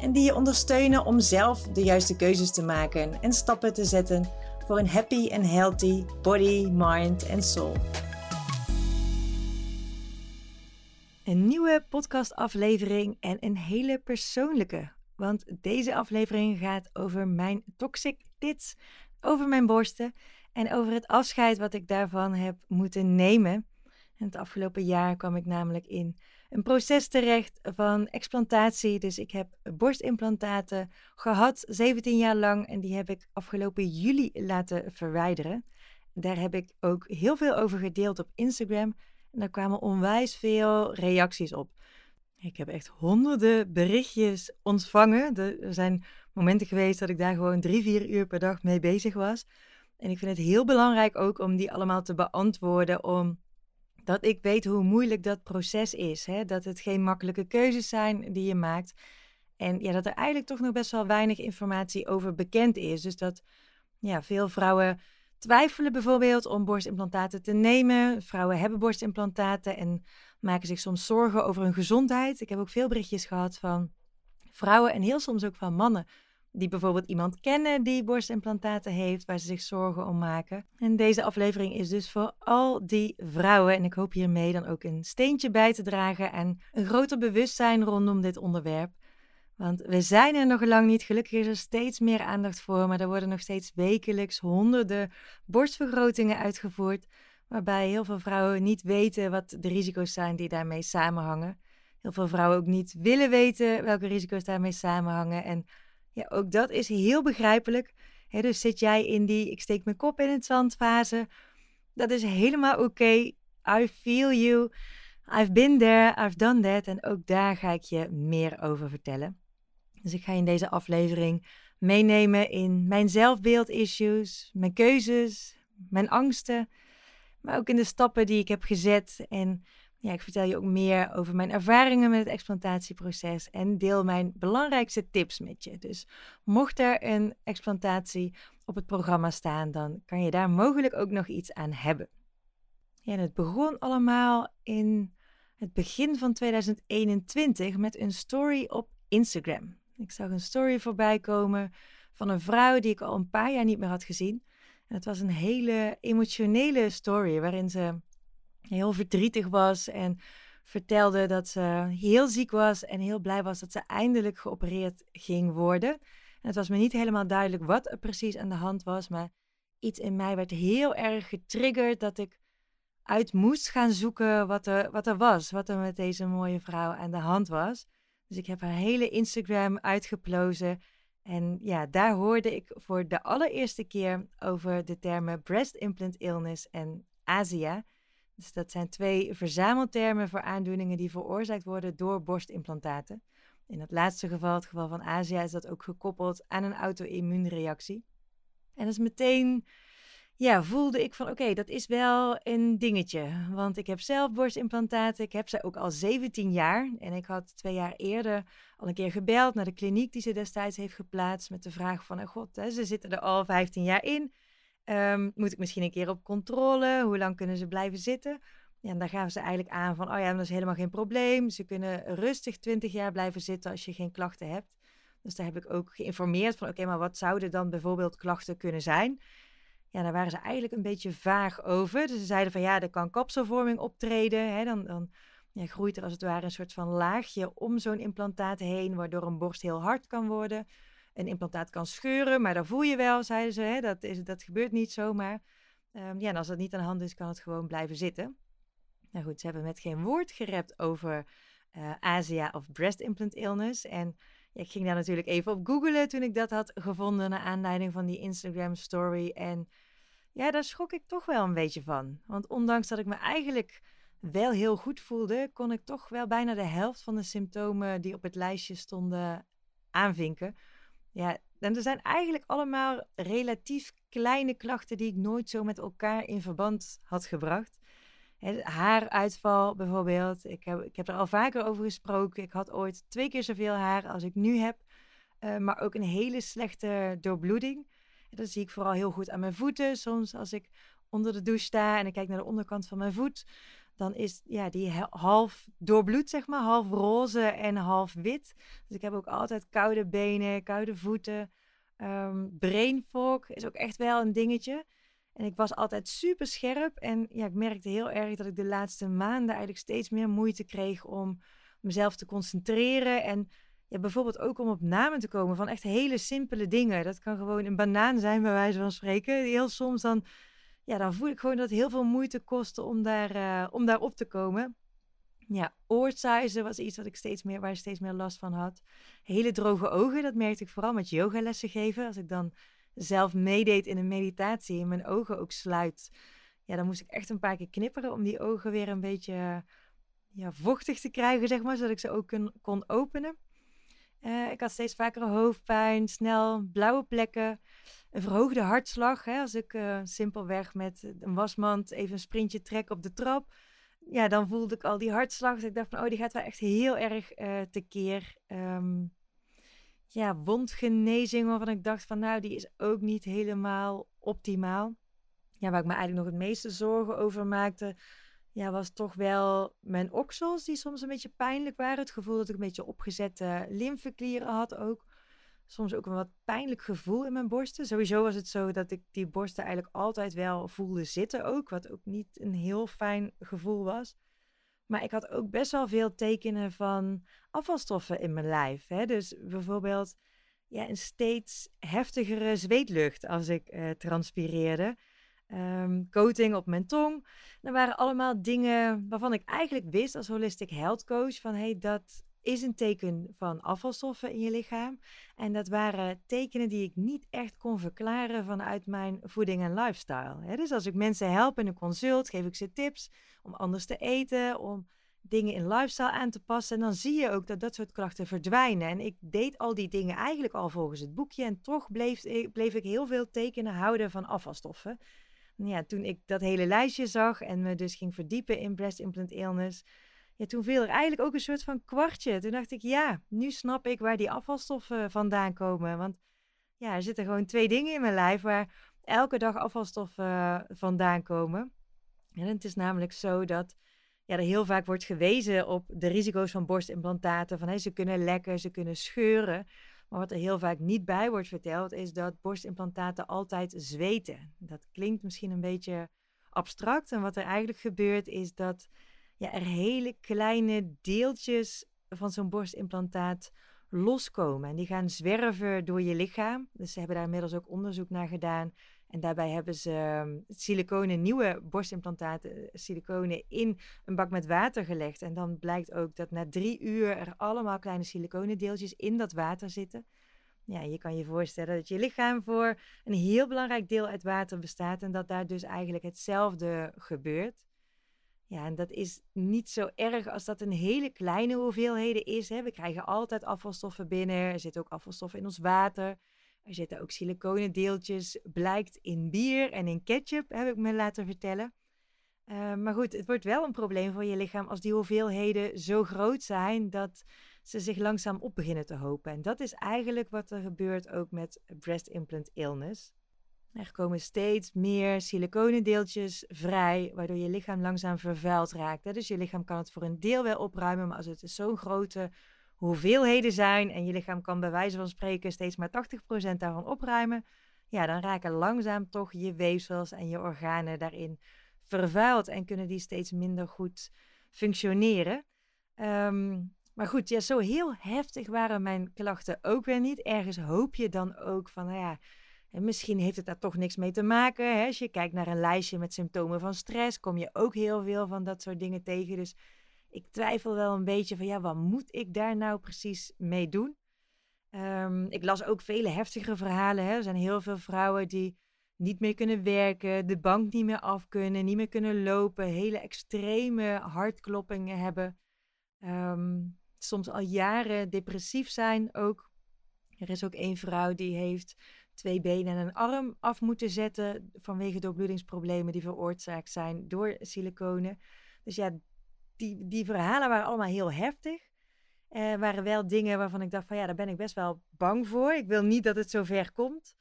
en die je ondersteunen om zelf de juiste keuzes te maken en stappen te zetten voor een happy en healthy body, mind en soul. Een nieuwe podcastaflevering en een hele persoonlijke. Want deze aflevering gaat over mijn toxic tits, over mijn borsten en over het afscheid wat ik daarvan heb moeten nemen. En het afgelopen jaar kwam ik namelijk in een proces terecht van explantatie. Dus ik heb borstimplantaten gehad, 17 jaar lang. En die heb ik afgelopen juli laten verwijderen. Daar heb ik ook heel veel over gedeeld op Instagram. En daar kwamen onwijs veel reacties op. Ik heb echt honderden berichtjes ontvangen. Er zijn momenten geweest dat ik daar gewoon drie, vier uur per dag mee bezig was. En ik vind het heel belangrijk ook om die allemaal te beantwoorden, om dat ik weet hoe moeilijk dat proces is. Hè? Dat het geen makkelijke keuzes zijn die je maakt. En ja, dat er eigenlijk toch nog best wel weinig informatie over bekend is. Dus dat ja, veel vrouwen twijfelen bijvoorbeeld om borstimplantaten te nemen. Vrouwen hebben borstimplantaten en maken zich soms zorgen over hun gezondheid. Ik heb ook veel berichtjes gehad van vrouwen en heel soms ook van mannen die bijvoorbeeld iemand kennen die borstimplantaten heeft, waar ze zich zorgen om maken. En deze aflevering is dus voor al die vrouwen. En ik hoop hiermee dan ook een steentje bij te dragen en een groter bewustzijn rondom dit onderwerp. Want we zijn er nog lang niet. Gelukkig is er steeds meer aandacht voor, maar er worden nog steeds wekelijks honderden borstvergrotingen uitgevoerd, waarbij heel veel vrouwen niet weten wat de risico's zijn die daarmee samenhangen. Heel veel vrouwen ook niet willen weten welke risico's daarmee samenhangen. En ook dat is heel begrijpelijk. dus zit jij in die ik steek mijn kop in het zand fase. Dat is helemaal oké. I feel you. I've been there, I've done that. En ook daar ga ik je meer over vertellen. Dus ik ga je in deze aflevering meenemen in mijn zelfbeeld-issues, mijn keuzes, mijn angsten, maar ook in de stappen die ik heb gezet en ja, ik vertel je ook meer over mijn ervaringen met het explantatieproces en deel mijn belangrijkste tips met je. Dus mocht er een explantatie op het programma staan, dan kan je daar mogelijk ook nog iets aan hebben. Ja, en het begon allemaal in het begin van 2021 met een story op Instagram. Ik zag een story voorbij komen van een vrouw die ik al een paar jaar niet meer had gezien. En het was een hele emotionele story waarin ze heel verdrietig was en vertelde dat ze heel ziek was en heel blij was dat ze eindelijk geopereerd ging worden. En het was me niet helemaal duidelijk wat er precies aan de hand was, maar iets in mij werd heel erg getriggerd dat ik uit moest gaan zoeken wat er, wat er was, wat er met deze mooie vrouw aan de hand was. Dus ik heb haar hele Instagram uitgeplozen. En ja, daar hoorde ik voor de allereerste keer over de termen breast implant illness en ASIA. Dus dat zijn twee verzameltermen voor aandoeningen die veroorzaakt worden door borstimplantaten. In het laatste geval, het geval van Azië, is dat ook gekoppeld aan een auto-immuunreactie. En dus meteen ja, voelde ik van oké, dat is wel een dingetje. Want ik heb zelf borstimplantaten. Ik heb ze ook al 17 jaar. En ik had twee jaar eerder al een keer gebeld naar de kliniek die ze destijds heeft geplaatst. Met de vraag van, oh god, hè, ze zitten er al 15 jaar in. Um, moet ik misschien een keer op controle? Hoe lang kunnen ze blijven zitten? Ja, en daar gaven ze eigenlijk aan van, oh ja, dat is helemaal geen probleem. Ze kunnen rustig 20 jaar blijven zitten als je geen klachten hebt. Dus daar heb ik ook geïnformeerd van, oké, maar wat zouden dan bijvoorbeeld klachten kunnen zijn? Ja, daar waren ze eigenlijk een beetje vaag over. Dus ze zeiden van, ja, er kan kapselvorming optreden. Hè, dan dan ja, groeit er als het ware een soort van laagje om zo'n implantaat heen, waardoor een borst heel hard kan worden een implantaat kan scheuren, maar dat voel je wel, zeiden ze. Hè? Dat, is, dat gebeurt niet zomaar. Um, ja, en als dat niet aan de hand is, kan het gewoon blijven zitten. Nou goed, ze hebben met geen woord gerept over uh, Asia of breast implant illness. En ja, ik ging daar natuurlijk even op googlen toen ik dat had gevonden naar aanleiding van die Instagram story. En ja, daar schrok ik toch wel een beetje van. Want ondanks dat ik me eigenlijk wel heel goed voelde, kon ik toch wel bijna de helft van de symptomen die op het lijstje stonden aanvinken. Ja, en er zijn eigenlijk allemaal relatief kleine klachten die ik nooit zo met elkaar in verband had gebracht. haaruitval bijvoorbeeld. Ik heb, ik heb er al vaker over gesproken. Ik had ooit twee keer zoveel haar als ik nu heb. Uh, maar ook een hele slechte doorbloeding. Dat zie ik vooral heel goed aan mijn voeten. Soms als ik onder de douche sta en ik kijk naar de onderkant van mijn voet, dan is ja, die half doorbloed, zeg maar, half roze en half wit. Dus ik heb ook altijd koude benen, koude voeten. Um, brain fog is ook echt wel een dingetje. En ik was altijd super scherp. En ja, ik merkte heel erg dat ik de laatste maanden eigenlijk steeds meer moeite kreeg om mezelf te concentreren. En ja, bijvoorbeeld ook om op namen te komen van echt hele simpele dingen. Dat kan gewoon een banaan zijn, bij wijze van spreken. Heel soms dan, ja, dan voel ik gewoon dat het heel veel moeite kostte om daar, uh, om daar op te komen. Ja, oorzuizen was iets wat ik steeds meer, waar ik steeds meer last van had. Hele droge ogen, dat merkte ik vooral met yogalessen geven. Als ik dan zelf meedeed in een meditatie en mijn ogen ook sluit. Ja, dan moest ik echt een paar keer knipperen om die ogen weer een beetje ja, vochtig te krijgen, zeg maar. Zodat ik ze ook kon, kon openen. Uh, ik had steeds vaker hoofdpijn, snel blauwe plekken, een verhoogde hartslag. Hè, als ik uh, simpelweg met een wasmand even een sprintje trek op de trap, ja, dan voelde ik al die hartslag. Dus ik dacht van, oh, die gaat wel echt heel erg uh, tekeer. Um, ja, wondgenezing waarvan ik dacht van, nou, die is ook niet helemaal optimaal. Ja, waar ik me eigenlijk nog het meeste zorgen over maakte, ja, was toch wel mijn oksels, die soms een beetje pijnlijk waren. Het gevoel dat ik een beetje opgezette lymfeklieren had ook. Soms ook een wat pijnlijk gevoel in mijn borsten. Sowieso was het zo dat ik die borsten eigenlijk altijd wel voelde zitten ook. Wat ook niet een heel fijn gevoel was. Maar ik had ook best wel veel tekenen van afvalstoffen in mijn lijf. Hè? Dus bijvoorbeeld ja, een steeds heftigere zweetlucht als ik uh, transpireerde um, coating op mijn tong. Dat waren allemaal dingen waarvan ik eigenlijk wist als holistic health coach van hey, dat is een teken van afvalstoffen in je lichaam. En dat waren tekenen die ik niet echt kon verklaren vanuit mijn voeding en lifestyle. Dus als ik mensen help in een consult, geef ik ze tips om anders te eten, om dingen in lifestyle aan te passen. En dan zie je ook dat dat soort klachten verdwijnen. En ik deed al die dingen eigenlijk al volgens het boekje. En toch bleef, bleef ik heel veel tekenen houden van afvalstoffen ja, toen ik dat hele lijstje zag en me dus ging verdiepen in breast implant illness, ja, toen viel er eigenlijk ook een soort van kwartje. Toen dacht ik, ja, nu snap ik waar die afvalstoffen vandaan komen. Want ja, er zitten gewoon twee dingen in mijn lijf waar elke dag afvalstoffen vandaan komen. En het is namelijk zo dat ja, er heel vaak wordt gewezen op de risico's van borstimplantaten. Van hey, ze kunnen lekken, ze kunnen scheuren. Maar wat er heel vaak niet bij wordt verteld, is dat borstimplantaten altijd zweten. Dat klinkt misschien een beetje abstract. En wat er eigenlijk gebeurt, is dat ja, er hele kleine deeltjes van zo'n borstimplantaat loskomen. En die gaan zwerven door je lichaam. Dus ze hebben daar inmiddels ook onderzoek naar gedaan. En daarbij hebben ze ehm, siliconen, nieuwe borstimplantaten, eh, siliconen in een bak met water gelegd. En dan blijkt ook dat na drie uur er allemaal kleine siliconendeeltjes in dat water zitten. Ja, je kan je voorstellen dat je lichaam voor een heel belangrijk deel uit water bestaat en dat daar dus eigenlijk hetzelfde gebeurt. Ja, en dat is niet zo erg als dat een hele kleine hoeveelheden is. Hè. We krijgen altijd afvalstoffen binnen. Er zitten ook afvalstoffen in ons water. Er zitten ook siliconendeeltjes, blijkt in bier en in ketchup, heb ik me laten vertellen. Uh, maar goed, het wordt wel een probleem voor je lichaam als die hoeveelheden zo groot zijn dat ze zich langzaam op beginnen te hopen. En dat is eigenlijk wat er gebeurt ook met breast implant illness. Er komen steeds meer siliconendeeltjes vrij, waardoor je lichaam langzaam vervuild raakt. Dus je lichaam kan het voor een deel wel opruimen, maar als het zo'n grote hoeveelheden zijn en je lichaam kan bij wijze van spreken steeds maar 80% daarvan opruimen, ja, dan raken langzaam toch je weefsels en je organen daarin vervuild en kunnen die steeds minder goed functioneren. Ehm, maar goed, ja, zo heel heftig waren mijn klachten ook weer niet. Ergens hoop je dan ook van, nou ja, misschien heeft het daar toch niks mee te maken. Hè? Als je kijkt naar een lijstje met symptomen van stress, kom je ook heel veel van dat soort dingen tegen. Dus ik twijfel wel een beetje van ja, wat moet ik daar nou precies mee doen? Um, ik las ook vele heftige verhalen. Hè. Er zijn heel veel vrouwen die niet meer kunnen werken, de bank niet meer af kunnen, niet meer kunnen lopen, hele extreme hartkloppingen hebben. Um, soms al jaren depressief zijn ook. Er is ook één vrouw die heeft twee benen en een arm af moeten zetten vanwege doorbloedingsproblemen die veroorzaakt zijn door siliconen. Dus ja, die, die verhalen waren allemaal heel heftig. Uh, waren wel dingen waarvan ik dacht van ja, daar ben ik best wel bang voor. Ik wil niet dat het zo ver komt.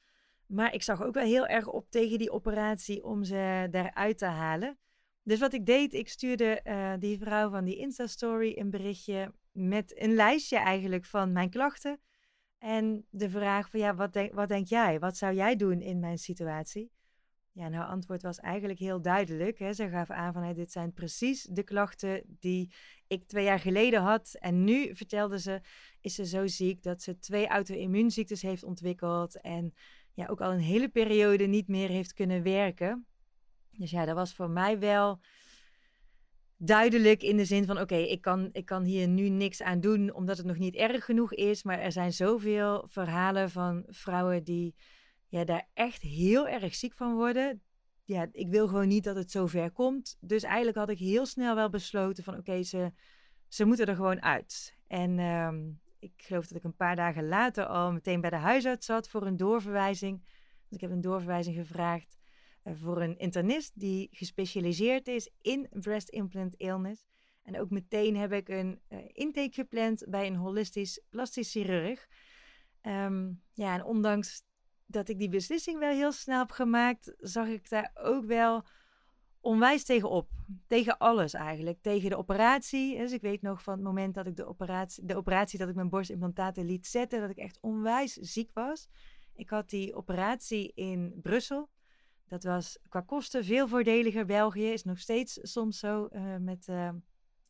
Maar ik zag ook wel heel erg op tegen die operatie om ze daaruit te halen. Dus wat ik deed, ik stuurde uh, die vrouw van die Insta-story een berichtje met een lijstje eigenlijk van mijn klachten. En de vraag van ja, wat denk, wat denk jij? Wat zou jij doen in mijn situatie? Ja, nou, antwoord was eigenlijk heel duidelijk. Hè. Ze gaf aan van hey, dit zijn precies de klachten die ik twee jaar geleden had. En nu, vertelde ze, is ze zo ziek dat ze twee auto-immuunziektes heeft ontwikkeld. En ja, ook al een hele periode niet meer heeft kunnen werken. Dus ja, dat was voor mij wel duidelijk in de zin van: oké, ik, kan, ik kan hier nu niks aan doen omdat het nog niet erg genoeg is. Maar er zijn zoveel verhalen van vrouwen die ja, daar echt heel erg ziek van worden. Ja, ik wil gewoon niet dat het zo ver komt. Dus eigenlijk had ik heel snel wel besloten van oké, ze, ze moeten er gewoon uit. En ehm, ik geloof dat ik een paar dagen later al meteen bij de huisarts zat voor een doorverwijzing. Dus ik heb een doorverwijzing gevraagd uh, voor een internist die gespecialiseerd is in breast implant illness. En ook meteen heb ik een uh, intake gepland bij een holistisch plastisch chirurg. Um, ja, en ondanks dat ik die beslissing wel heel snel heb gemaakt, zag ik daar ook wel onwijs tegenop. Tegen alles eigenlijk. Tegen de operatie. Dus ik weet nog van het moment dat ik de operatie, de operatie dat ik mijn borstimplantaten liet zetten, dat ik echt onwijs ziek was. Ik had die operatie in Brussel. Dat was qua kosten veel voordeliger. België is nog steeds soms zo uh, met uh,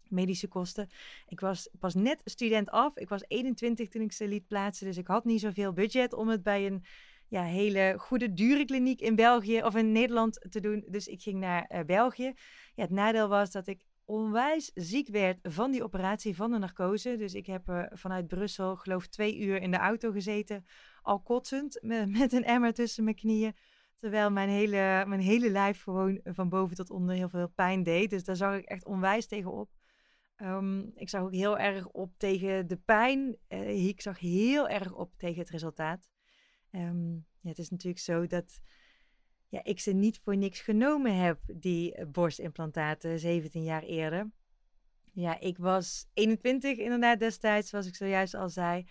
medische kosten. Ik was pas net student af. Ik was 21 toen ik ze liet plaatsen. Dus ik had niet zoveel budget om het bij een ja, hele goede, dure kliniek in België of in Nederland te doen. Dus ik ging naar uh, België. Ja, het nadeel was dat ik onwijs ziek werd van die operatie van de narcose. Dus ik heb uh, vanuit Brussel, geloof twee uur in de auto gezeten, al kotsend, met, een emmer tussen mijn knieën. Terwijl mijn hele, mijn hele lijf gewoon van boven tot onder heel veel pijn deed. Dus daar zag ik echt onwijs tegenop. Um, ik zag ook heel erg op tegen de pijn. Uh, ik zag heel erg op tegen het resultaat. Um, ja, het is natuurlijk zo dat ja, ik ze niet voor niks genomen heb, die borstimplantaten, 17 jaar eerder. Ja, ik was 21 inderdaad destijds, zoals ik zojuist al zei.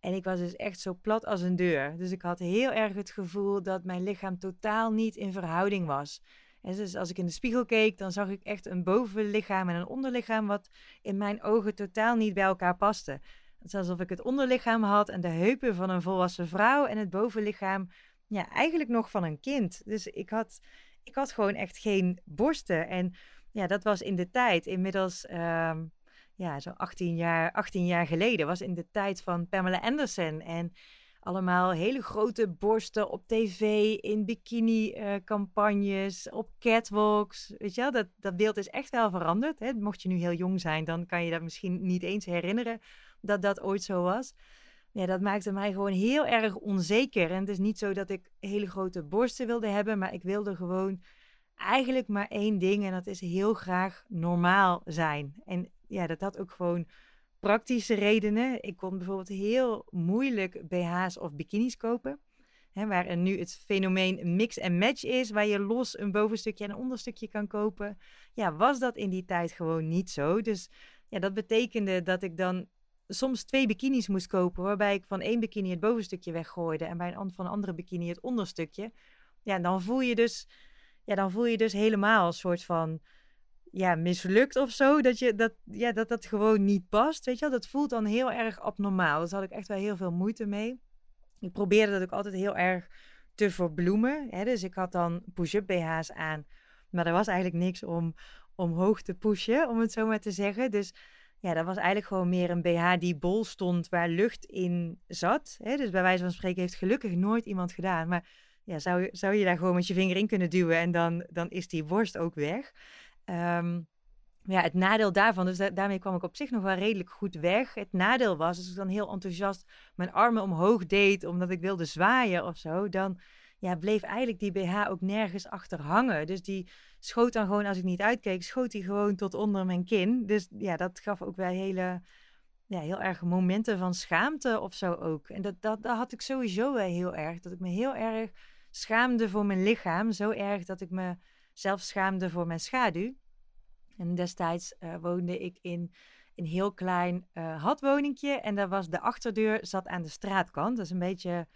En ik was dus echt zo plat als een deur. Dus ik had heel erg het gevoel dat mijn lichaam totaal niet in verhouding was. En dus als ik in de spiegel keek, dan zag ik echt een bovenlichaam en een onderlichaam wat in mijn ogen totaal niet bij elkaar paste. Het is alsof ik het onderlichaam had en de heupen van een volwassen vrouw en het bovenlichaam, ja, eigenlijk nog van een kind. Dus ik had, ik had gewoon echt geen borsten. En ja, dat was in de tijd, inmiddels, uh, ja, zo 18 jaar, 18 jaar geleden, was in de tijd van Pamela Anderson. En allemaal hele grote borsten op tv, in bikini-campagnes, uh, op catwalks. Weet je wel, dat, dat beeld is echt wel veranderd. Hè? Mocht je nu heel jong zijn, dan kan je dat misschien niet eens herinneren dat dat ooit zo was. Ja, dat maakte mij gewoon heel erg onzeker. En het is niet zo dat ik hele grote borsten wilde hebben, maar ik wilde gewoon eigenlijk maar één ding en dat is heel graag normaal zijn. En ja, dat had ook gewoon praktische redenen. Ik kon bijvoorbeeld heel moeilijk BH's of bikinis kopen. Hè, waar er nu het fenomeen mix en match is, waar je los een bovenstukje en een onderstukje kan kopen. Ja, was dat in die tijd gewoon niet zo. Dus ja, dat betekende dat ik dan soms twee bikinis moest kopen, waarbij ik van één bikini het bovenstukje weggooide en bij een van een andere bikini het onderstukje. Ja, dan voel je dus, ja, dan voel je dus helemaal een soort van ja, mislukt of zo. Dat, je, dat, ja, dat dat gewoon niet past. Weet je wel, dat voelt dan heel erg abnormaal. Dus had ik echt wel heel veel moeite mee. Ik probeerde dat ook altijd heel erg te verbloemen. Hè? Dus ik had dan push-up BH's aan. Maar er was eigenlijk niks om omhoog te pushen, om het zo maar te zeggen. Dus ja, dat was eigenlijk gewoon meer een BH die bol stond waar lucht in zat. Hè? Dus bij wijze van spreken heeft gelukkig nooit iemand gedaan. Maar ja, zou, zou je daar gewoon met je vinger in kunnen duwen en dan, dan is die borst ook weg. Um, ja, het nadeel daarvan, dus daarmee kwam ik op zich nog wel redelijk goed weg. Het nadeel was, als ik dan heel enthousiast mijn armen omhoog deed, omdat ik wilde zwaaien of zo, dan ja, bleef eigenlijk die BH ook nergens achter hangen. Dus die schoot dan gewoon, als ik niet uitkeek, schoot die gewoon tot onder mijn kin. Dus ja, dat gaf ook wel hele ja, heel erg momenten van schaamte of zo ook. En dat, dat, dat had ik sowieso wel heel erg. Dat ik me heel erg schaamde voor mijn lichaam. Zo erg dat ik me zelf schaamde voor mijn schaduw. En destijds uh, woonde ik in een heel klein uh, hadwoningje. En daar was de achterdeur zat aan de straatkant. Dat is een beetje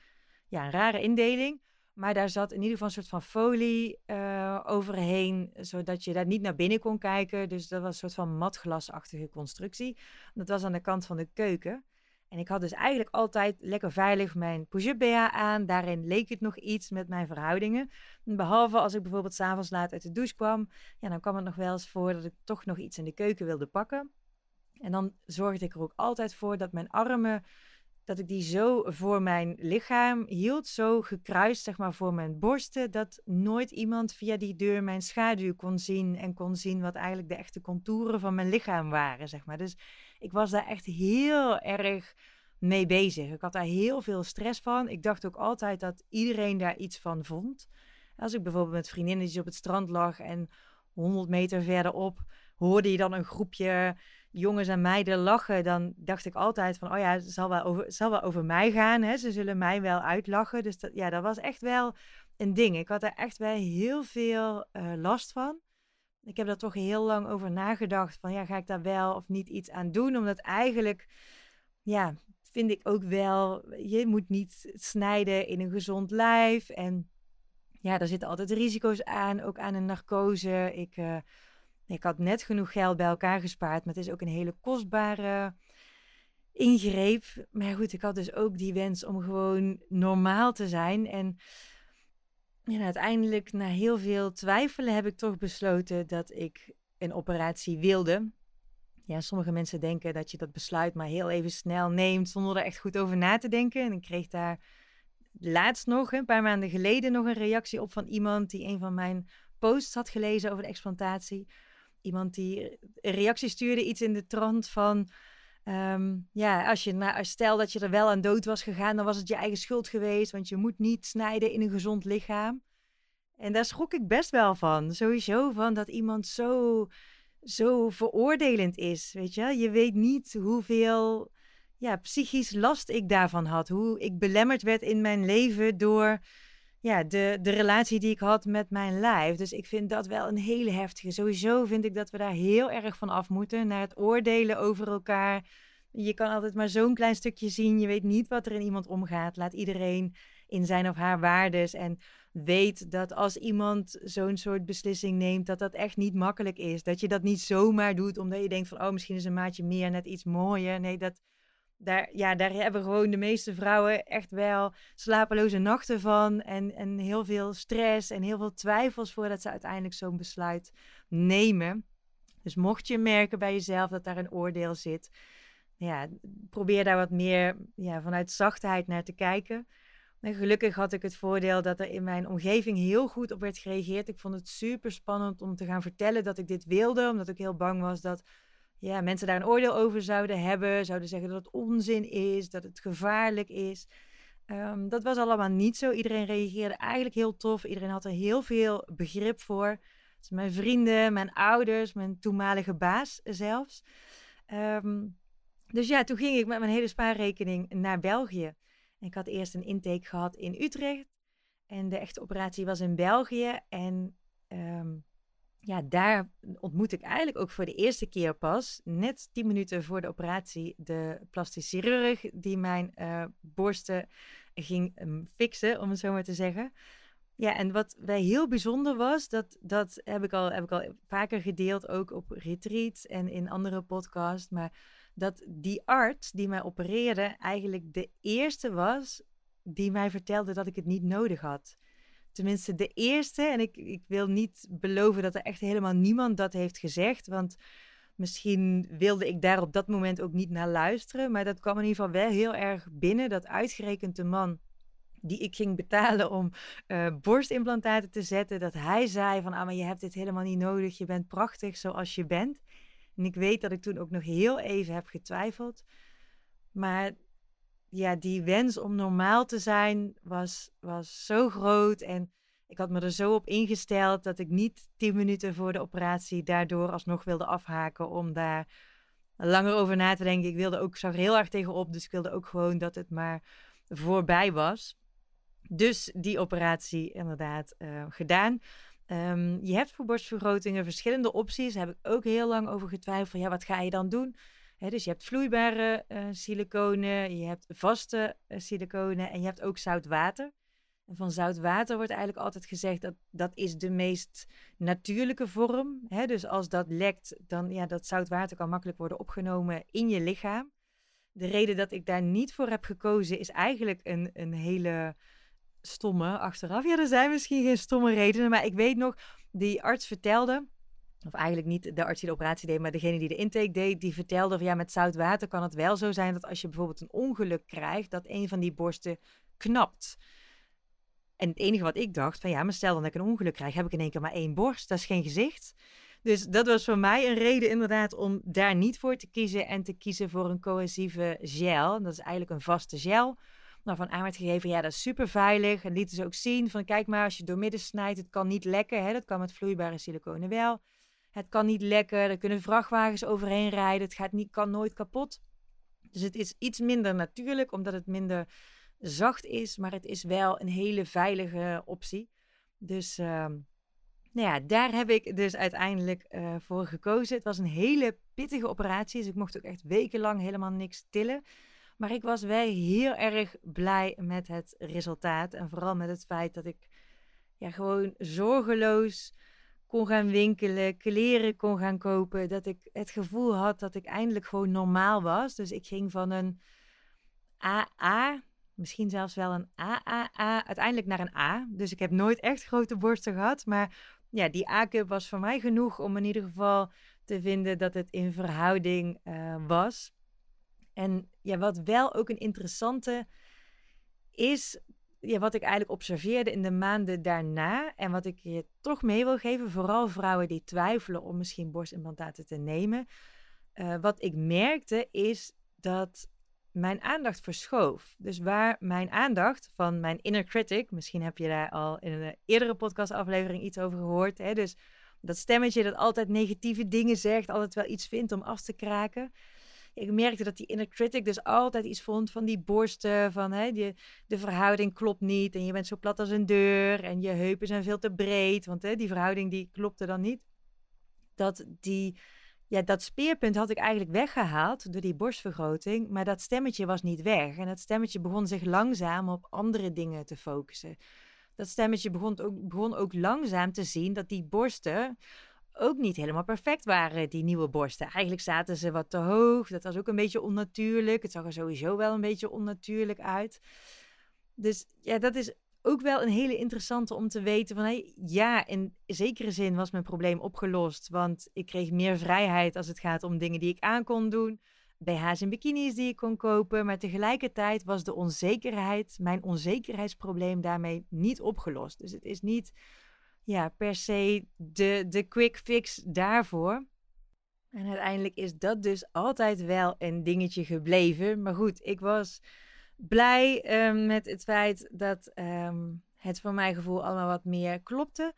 ja, een rare indeling. Maar daar zat in ieder geval een soort van folie uh, overheen, zodat je daar niet naar binnen kon kijken. Dus dat was een soort van matglasachtige constructie. Dat was aan de kant van de keuken. En ik had dus eigenlijk altijd lekker veilig mijn push-up aan. Daarin leek het nog iets met mijn verhoudingen. Behalve als ik bijvoorbeeld s'avonds laat uit de douche kwam. Ja, dan kwam het nog wel eens voor dat ik toch nog iets in de keuken wilde pakken. En dan zorgde ik er ook altijd voor dat mijn armen dat ik die zo voor mijn lichaam hield, zo gekruist, zeg maar, voor mijn borsten, dat nooit iemand via die deur mijn schaduw kon zien en kon zien wat eigenlijk de echte contouren van mijn lichaam waren, zeg maar. Dus ik was daar echt heel erg mee bezig. Ik had daar heel veel stress van. Ik dacht ook altijd dat iedereen daar iets van vond. Als ik bijvoorbeeld met vriendinnetjes op het strand lag en 100 meter verderop hoorde je dan een groepje jongens en meiden lachen, dan dacht ik altijd van, oh ja, het zal wel over, zal wel over mij gaan. Hè? Ze zullen mij wel uitlachen. Dus dat, ja, dat was echt wel een ding. Ik had er echt wel heel veel uh, last van. Ik heb daar toch heel lang over nagedacht van, ja, ga ik daar wel of niet iets aan doen? Omdat eigenlijk, ja, vind ik ook wel, je moet niet snijden in een gezond lijf. En ja, daar zitten altijd risico's aan, ook aan een narcose. Ik... Uh, ik had net genoeg geld bij elkaar gespaard, maar het is ook een hele kostbare ingreep. Maar goed, ik had dus ook die wens om gewoon normaal te zijn. En ja, uiteindelijk, na heel veel twijfelen, heb ik toch besloten dat ik een operatie wilde. Ja, sommige mensen denken dat je dat besluit maar heel even snel neemt zonder er echt goed over na te denken. En ik kreeg daar laatst nog, een paar maanden geleden, nog een reactie op van iemand die een van mijn posts had gelezen over de explantatie iemand die een reactie stuurde, iets in de trant van. Ehm, ja, als je nou, stel dat je er wel aan dood was gegaan, dan was het je eigen schuld geweest, want je moet niet snijden in een gezond lichaam. En daar schrok ik best wel van. Sowieso van dat iemand zo, zo veroordelend is. Weet je, je weet niet hoeveel ja, psychisch last ik daarvan had. Hoe ik belemmerd werd in mijn leven door ja, de, de relatie die ik had met mijn lijf. Dus ik vind dat wel een hele heftige. Sowieso vind ik dat we daar heel erg van af moeten. Naar het oordelen over elkaar. Je kan altijd maar zo'n klein stukje zien. Je weet niet wat er in iemand omgaat. Laat iedereen in zijn of haar waardes. En weet dat als iemand zo'n soort beslissing neemt, dat dat echt niet makkelijk is. Dat je dat niet zomaar doet omdat je denkt van, oh, misschien is een maatje meer net iets mooier. Nee, dat, daar, ja, daar hebben gewoon de meeste vrouwen echt wel slapeloze nachten van. En, en heel veel stress en heel veel twijfels voordat ze uiteindelijk zo'n besluit nemen. Dus mocht je merken bij jezelf dat daar een oordeel zit, ja, probeer daar wat meer ja, vanuit zachtheid naar te kijken. En gelukkig had ik het voordeel dat er in mijn omgeving heel goed op werd gereageerd. Ik vond het super spannend om te gaan vertellen dat ik dit wilde, omdat ik heel bang was dat ja, mensen daar een oordeel over zouden hebben, zouden zeggen dat het onzin is, dat het gevaarlijk is. Ehm, dat was allemaal niet zo. Iedereen reageerde eigenlijk heel tof. Iedereen had er heel veel begrip voor. Dus mijn vrienden, mijn ouders, mijn toenmalige baas zelfs. Ehm, dus ja, toen ging ik met mijn hele spaarrekening naar België. Ik had eerst een intake gehad in Utrecht. En de echte operatie was in België. En ehm, ja, daar ontmoet ik eigenlijk ook voor de eerste keer pas, net tien minuten voor de operatie, de plastisch chirurg die mijn uh, borsten ging um, fixen, om het zo maar te zeggen. Ja, en wat bij heel bijzonder was, dat, dat heb, ik al, heb ik al vaker gedeeld, ook op retreats en in andere podcasts, maar dat die arts die mij opereerde eigenlijk de eerste was die mij vertelde dat ik het niet nodig had. Tenminste, de eerste. En ik, ik wil niet beloven dat er echt helemaal niemand dat heeft gezegd. Want misschien wilde ik daar op dat moment ook niet naar luisteren. Maar dat kwam in ieder geval wel heel erg binnen. Dat uitgerekend de man die ik ging betalen om uh, borstimplantaten te zetten. Dat hij zei van, ah, maar je hebt dit helemaal niet nodig. Je bent prachtig zoals je bent. En ik weet dat ik toen ook nog heel even heb getwijfeld. Maar ja, die wens om normaal te zijn was, was zo groot. En ik had me er zo op ingesteld dat ik niet tien minuten voor de operatie daardoor alsnog wilde afhaken om daar langer over na te denken. Ik wilde ook, zag er heel erg tegenop, dus ik wilde ook gewoon dat het maar voorbij was. Dus die operatie inderdaad uh, gedaan. Um, je hebt voor borstvergrotingen verschillende opties. Daar heb ik ook heel lang over getwijfeld. Ja, wat ga je dan doen? Dus je hebt vloeibare uh, siliconen, je hebt vaste uh, siliconen en je hebt ook zout water. En van zout water wordt eigenlijk altijd gezegd dat dat is de meest natuurlijke vorm. Hè? Dus als dat lekt, dan ja, dat zout water kan makkelijk worden opgenomen in je lichaam. De reden dat ik daar niet voor heb gekozen is eigenlijk een, een hele stomme achteraf. Ja, er zijn misschien geen stomme redenen, maar ik weet nog, die arts vertelde, of eigenlijk niet de arts die de operatie deed, maar degene die de intake deed, die vertelde van ja, met zout water kan het wel zo zijn dat als je bijvoorbeeld een ongeluk krijgt, dat een van die borsten knapt. En het enige wat ik dacht, van ja, maar stel dan dat ik een ongeluk krijg, heb ik in één keer maar één borst, dat is geen gezicht. Dus dat was voor mij een reden inderdaad om daar niet voor te kiezen en te kiezen voor een cohesieve gel. Dat is eigenlijk een vaste gel. Waarvan aan werd gegeven, ja, dat is super veilig. En lieten ze ook zien van, kijk maar, als je doormidden snijdt, het kan niet lekken. Hè? Dat kan met vloeibare siliconen wel. Het kan niet lekken, er kunnen vrachtwagens overheen rijden. Het gaat niet, kan nooit kapot. Dus het is iets minder natuurlijk, omdat het minder zacht is, maar het is wel een hele veilige optie. Dus uh, nou ja, daar heb ik dus uiteindelijk uh, voor gekozen. Het was een hele pittige operatie, dus ik mocht ook echt wekenlang helemaal niks tillen. Maar ik was wel heel erg blij met het resultaat. En vooral met het feit dat ik ja, gewoon zorgeloos kon gaan winkelen, kleren kon gaan kopen. Dat ik het gevoel had dat ik eindelijk gewoon normaal was. Dus ik ging van een AA misschien zelfs wel een AAA, uiteindelijk naar een A. Dus ik heb nooit echt grote borsten gehad. Maar ja, die A-cup was voor mij genoeg om in ieder geval te vinden dat het in verhouding uh, was. En ja, wat wel ook een interessante is, ja, wat ik eigenlijk observeerde in de maanden daarna en wat ik je toch mee wil geven, vooral vrouwen die twijfelen om misschien borstimplantaten te nemen. Uh, wat ik merkte is dat mijn aandacht verschoof. Dus waar mijn aandacht van mijn inner critic, misschien heb je daar al in een eerdere podcastaflevering iets over gehoord. Hè? Dus dat stemmetje dat altijd negatieve dingen zegt, altijd wel iets vindt om af te kraken. Ik merkte dat die inner critic dus altijd iets vond van die borsten, van hè, die, de verhouding klopt niet en je bent zo plat als een deur en je heupen zijn veel te breed, want hè, die verhouding die klopte dan niet. Dat die ja, dat speerpunt had ik eigenlijk weggehaald door die borstvergroting, maar dat stemmetje was niet weg. En dat stemmetje begon zich langzaam op andere dingen te focussen. Dat stemmetje begon ook, begon ook langzaam te zien dat die borsten ook niet helemaal perfect waren, die nieuwe borsten. Eigenlijk zaten ze wat te hoog, dat was ook een beetje onnatuurlijk. Het zag er sowieso wel een beetje onnatuurlijk uit. Dus ja, dat is ook wel een hele interessante om te weten van hey, ja, in zekere zin was mijn probleem opgelost, want ik kreeg meer vrijheid als het gaat om dingen die ik aan kon doen, BH's en bikinis die ik kon kopen, maar tegelijkertijd was de onzekerheid, mijn onzekerheidsprobleem daarmee niet opgelost. Dus het is niet ja, per se de, de quick fix daarvoor. En uiteindelijk is dat dus altijd wel een dingetje gebleven. Maar goed, ik was blij um, met het feit dat um, het voor mijn gevoel allemaal wat meer klopte.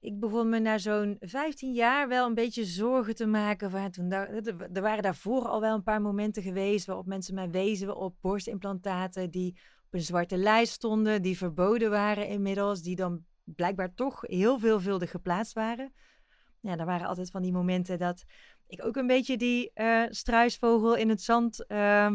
Ik begon me na zo'n 15 jaar wel een beetje zorgen te maken. Van, toen er waren daarvoor al wel een paar momenten geweest waarop mensen mij wezen op borstimplantaten die op een zwarte lijst stonden, die verboden waren inmiddels, die dan blijkbaar toch heel veelvuldig geplaatst waren. Ja, er waren altijd van die momenten dat ik ook een beetje die uh, struisvogel in het zand uh,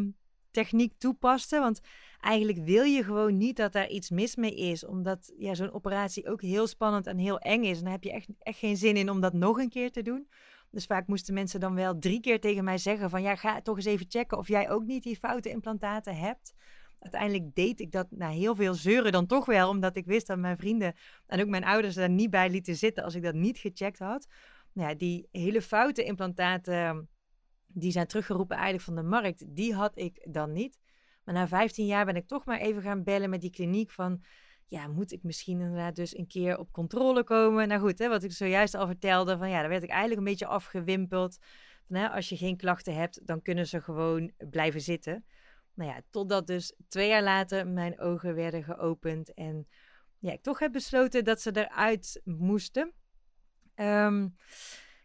techniek toepaste. Want eigenlijk wil je gewoon niet dat daar iets mis mee is. Omdat ja, zo'n operatie ook heel spannend en heel eng is. En dan heb je echt, echt geen zin in om dat nog een keer te doen. Dus vaak moesten mensen dan wel drie keer tegen mij zeggen van... ja, ga toch eens even checken of jij ook niet die foute implantaten hebt. Uiteindelijk deed ik dat na heel veel zeuren dan toch wel... omdat ik wist dat mijn vrienden en ook mijn ouders daar niet bij lieten zitten... als ik dat niet gecheckt had. Nou ja, die hele foute implantaten die zijn teruggeroepen eigenlijk van de markt, die had ik dan niet. Maar na 15 jaar ben ik toch maar even gaan bellen met die kliniek van, ja, moet ik misschien inderdaad dus een keer op controle komen? Nou goed, hè, wat ik zojuist al vertelde, van ja, daar werd ik eigenlijk een beetje afgewimpeld. Van, als je geen klachten hebt, dan kunnen ze gewoon blijven zitten. Nou ja, totdat dus twee jaar later mijn ogen werden geopend en ja, ik toch heb besloten dat ze eruit moesten. Um,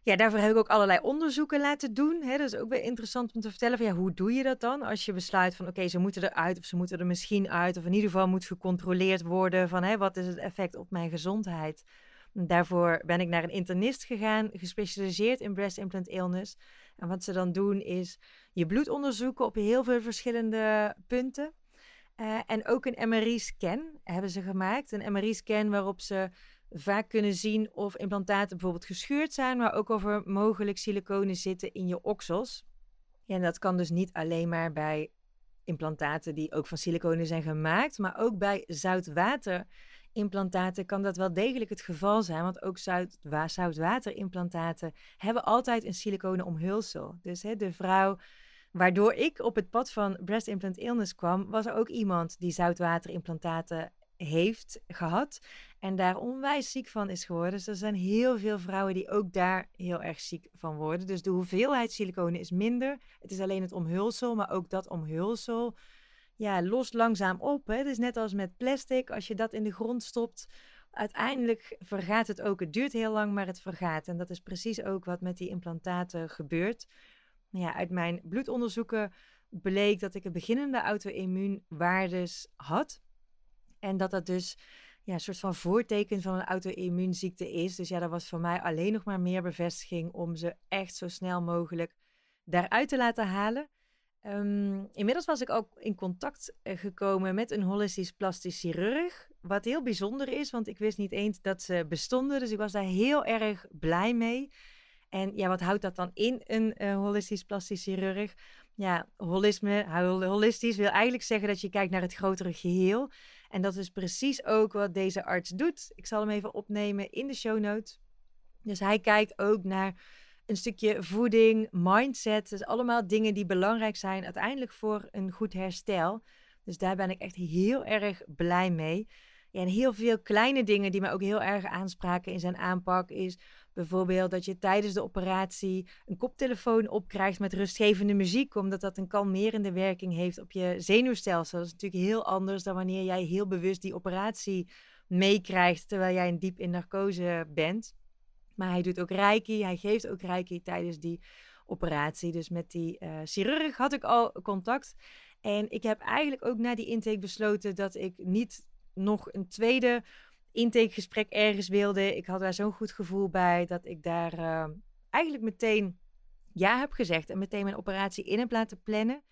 ja, daarvoor heb ik ook allerlei onderzoeken laten doen. Hè. Dat is ook weer interessant om te vertellen van ja, hoe doe je dat dan? Als je besluit van oké, ze moeten eruit of ze moeten er misschien uit. Of in ieder geval moet gecontroleerd worden van hè, wat is het effect op mijn gezondheid. Daarvoor ben ik naar een internist gegaan, gespecialiseerd in breast implant illness. En wat ze dan doen is je bloed onderzoeken op heel veel verschillende punten. Uh, en ook een MRI-scan hebben ze gemaakt. Een MRI-scan waarop ze vaak kunnen zien of implantaten bijvoorbeeld gescheurd zijn, maar ook of er mogelijk siliconen zitten in je oksels. Ja, en dat kan dus niet alleen maar bij implantaten die ook van siliconen zijn gemaakt, maar ook bij zoutwaterimplantaten kan dat wel degelijk het geval zijn, want ook zout, zoutwaterimplantaten hebben altijd een siliconen omhulsel. Dus hè, de vrouw waardoor ik op het pad van breast implant illness kwam, was er ook iemand die zoutwaterimplantaten heeft gehad en daar onwijs ziek van is geworden. Dus er zijn heel veel vrouwen die ook daar heel erg ziek van worden. Dus de hoeveelheid siliconen is minder. Het is alleen het omhulsel, maar ook dat omhulsel ja, lost langzaam op. Hè. Het is net als met plastic. Als je dat in de grond stopt, uiteindelijk vergaat het ook. Het duurt heel lang, maar het vergaat. En dat is precies ook wat met die implantaten gebeurt. Ja, uit mijn bloedonderzoeken bleek dat ik een beginnende auto-immuunwaardes had. En dat dat dus ja, een soort van voorteken van een auto-immuunziekte is. Dus ja, dat was voor mij alleen nog maar meer bevestiging om ze echt zo snel mogelijk daaruit te laten halen. Ehm, inmiddels was ik ook in contact eh, gekomen met een holistisch plastisch chirurg. Wat heel bijzonder is, want ik wist niet eens dat ze bestonden. Dus ik was daar heel erg blij mee. En ja, wat houdt dat dan in, een uh, holistisch plastisch chirurg? Ja, holisme, holistisch wil eigenlijk zeggen dat je kijkt naar het grotere geheel. En dat is precies ook wat deze arts doet. Ik zal hem even opnemen in de show notes. Dus hij kijkt ook naar een stukje voeding, mindset. Dus allemaal dingen die belangrijk zijn uiteindelijk voor een goed herstel. Dus daar ben ik echt heel erg blij mee. Ja, en heel veel kleine dingen die me ook heel erg aanspraken in zijn aanpak is bijvoorbeeld dat je tijdens de operatie een koptelefoon opkrijgt met rustgevende muziek, omdat dat een kalmerende werking heeft op je zenuwstelsel. Dat is natuurlijk heel anders dan wanneer jij heel bewust die operatie meekrijgt terwijl jij in diep in narcose bent. Maar hij doet ook reiki, hij geeft ook reiki tijdens die operatie. Dus met die uh, chirurg had ik al contact. En ik heb eigenlijk ook na die intake besloten dat ik niet nog een tweede intakegesprek ergens wilde. Ik had daar zo'n goed gevoel bij dat ik daar uh, eigenlijk meteen ja heb gezegd en meteen mijn operatie in heb laten plannen.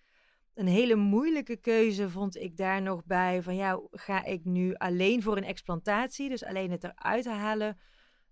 Een hele moeilijke keuze vond ik daar nog bij van ja, ga ik nu alleen voor een explantatie, dus alleen het eruit halen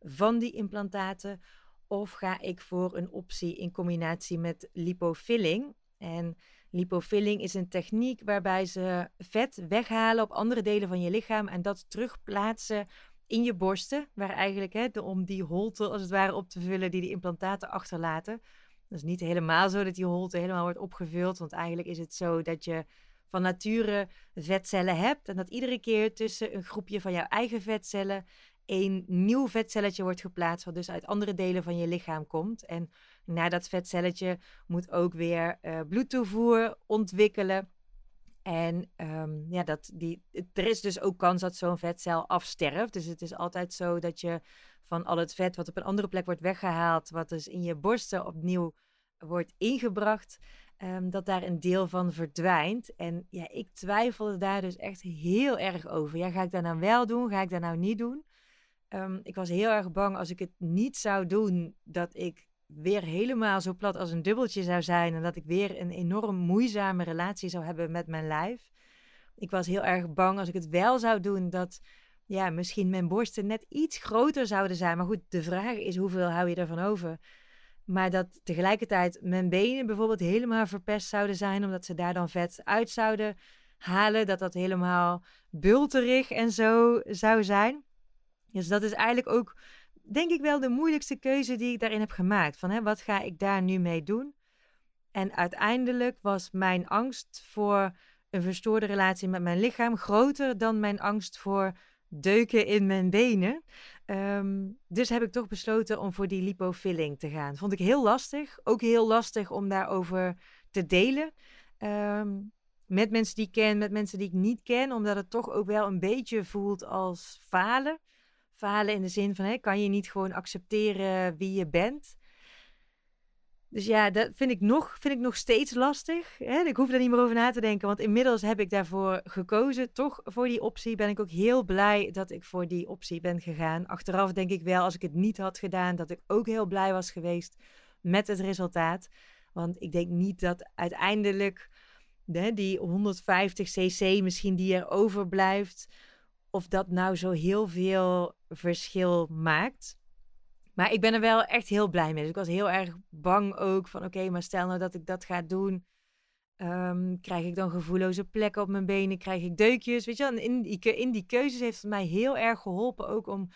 van die implantaten, of ga ik voor een optie in combinatie met lipofilling? En Lipofilling is een techniek waarbij ze vet weghalen op andere delen van je lichaam en dat terugplaatsen in je borsten, waar eigenlijk hè, om die holte als het ware op te vullen die de implantaten achterlaten. Dat is niet helemaal zo dat die holte helemaal wordt opgevuld, want eigenlijk is het zo dat je van nature vetcellen hebt en dat iedere keer tussen een groepje van jouw eigen vetcellen een nieuw vetcelletje wordt geplaatst, wat dus uit andere delen van je lichaam komt. En na dat vetcelletje moet ook weer uh, bloedtoevoer ontwikkelen. En um, ja, dat die, er is dus ook kans dat zo'n vetcel afsterft. Dus het is altijd zo dat je van al het vet wat op een andere plek wordt weggehaald, wat dus in je borsten opnieuw wordt ingebracht, um, dat daar een deel van verdwijnt. En ja, ik twijfelde daar dus echt heel erg over. Ja, ga ik dat nou wel doen? Ga ik dat nou niet doen? Um, ik was heel erg bang als ik het niet zou doen, dat ik weer helemaal zo plat als een dubbeltje zou zijn en dat ik weer een enorm moeizame relatie zou hebben met mijn lijf. Ik was heel erg bang als ik het wel zou doen dat ja, misschien mijn borsten net iets groter zouden zijn. Maar goed, de vraag is hoeveel hou je ervan over? Maar dat tegelijkertijd mijn benen bijvoorbeeld helemaal verpest zouden zijn, omdat ze daar dan vet uit zouden halen. Dat dat helemaal bulterig en zo zou zijn. Dus dat is eigenlijk ook denk ik wel de moeilijkste keuze die ik daarin heb gemaakt. Van hè, wat ga ik daar nu mee doen? En uiteindelijk was mijn angst voor een verstoorde relatie met mijn lichaam groter dan mijn angst voor deuken in mijn benen. Ehm, dus heb ik toch besloten om voor die lipofilling te gaan. Vond ik heel lastig. Ook heel lastig om daarover te delen. Ehm, met mensen die ik ken, met mensen die ik niet ken. Omdat het toch ook wel een beetje voelt als falen falen in de zin van, hè, kan je niet gewoon accepteren wie je bent? Dus ja, dat vind ik nog, vind ik nog steeds lastig. Hè? Ik hoef daar niet meer over na te denken, want inmiddels heb ik daarvoor gekozen. Toch voor die optie ben ik ook heel blij dat ik voor die optie ben gegaan. Achteraf denk ik wel, als ik het niet had gedaan, dat ik ook heel blij was geweest met het resultaat. Want ik denk niet dat uiteindelijk hè, die 150 cc misschien die er overblijft, of dat nou zo heel veel verschil maakt. Maar ik ben er wel echt heel blij mee. Dus ik was heel erg bang ook van oké, maar stel nou dat ik dat ga doen. Um, krijg ik dan gevoelloze plekken op mijn benen? Krijg ik deukjes? Weet je wel, in die, in die keuzes heeft het mij heel erg geholpen ook om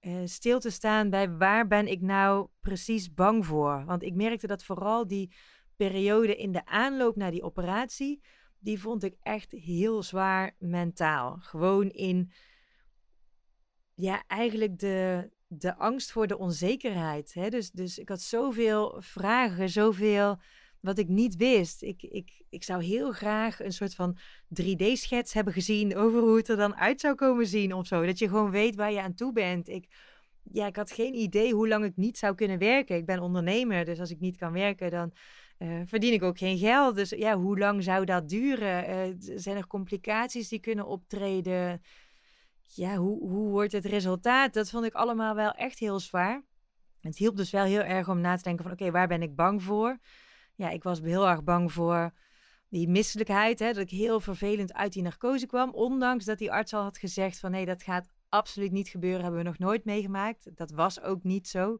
uh, stil te staan bij waar ben ik nou precies bang voor. Want ik merkte dat vooral die periode in de aanloop naar die operatie, die vond ik echt heel zwaar mentaal. Gewoon in, ja, eigenlijk de, de angst voor de onzekerheid. Hè? Dus, dus ik had zoveel vragen, zoveel wat ik niet wist. Ik, ik, ik zou heel graag een soort van 3D-schets hebben gezien over hoe het er dan uit zou komen zien of zo. Dat je gewoon weet waar je aan toe bent. Ik, ja, ik had geen idee hoe lang ik niet zou kunnen werken. Ik ben ondernemer, dus als ik niet kan werken, dan uh, verdien ik ook geen geld. Dus ja, hoe lang zou dat duren? Uh, zijn er complicaties die kunnen optreden? ja, hoe, hoe wordt het resultaat? Dat vond ik allemaal wel echt heel zwaar. Het hielp dus wel heel erg om na te denken van oké, waar ben ik bang voor? Ja, ik was heel erg bang voor die misselijkheid, hè, dat ik heel vervelend uit die narcose kwam. Ondanks dat die arts al had gezegd van nee, dat gaat absoluut niet gebeuren, hebben we nog nooit meegemaakt. Dat was ook niet zo.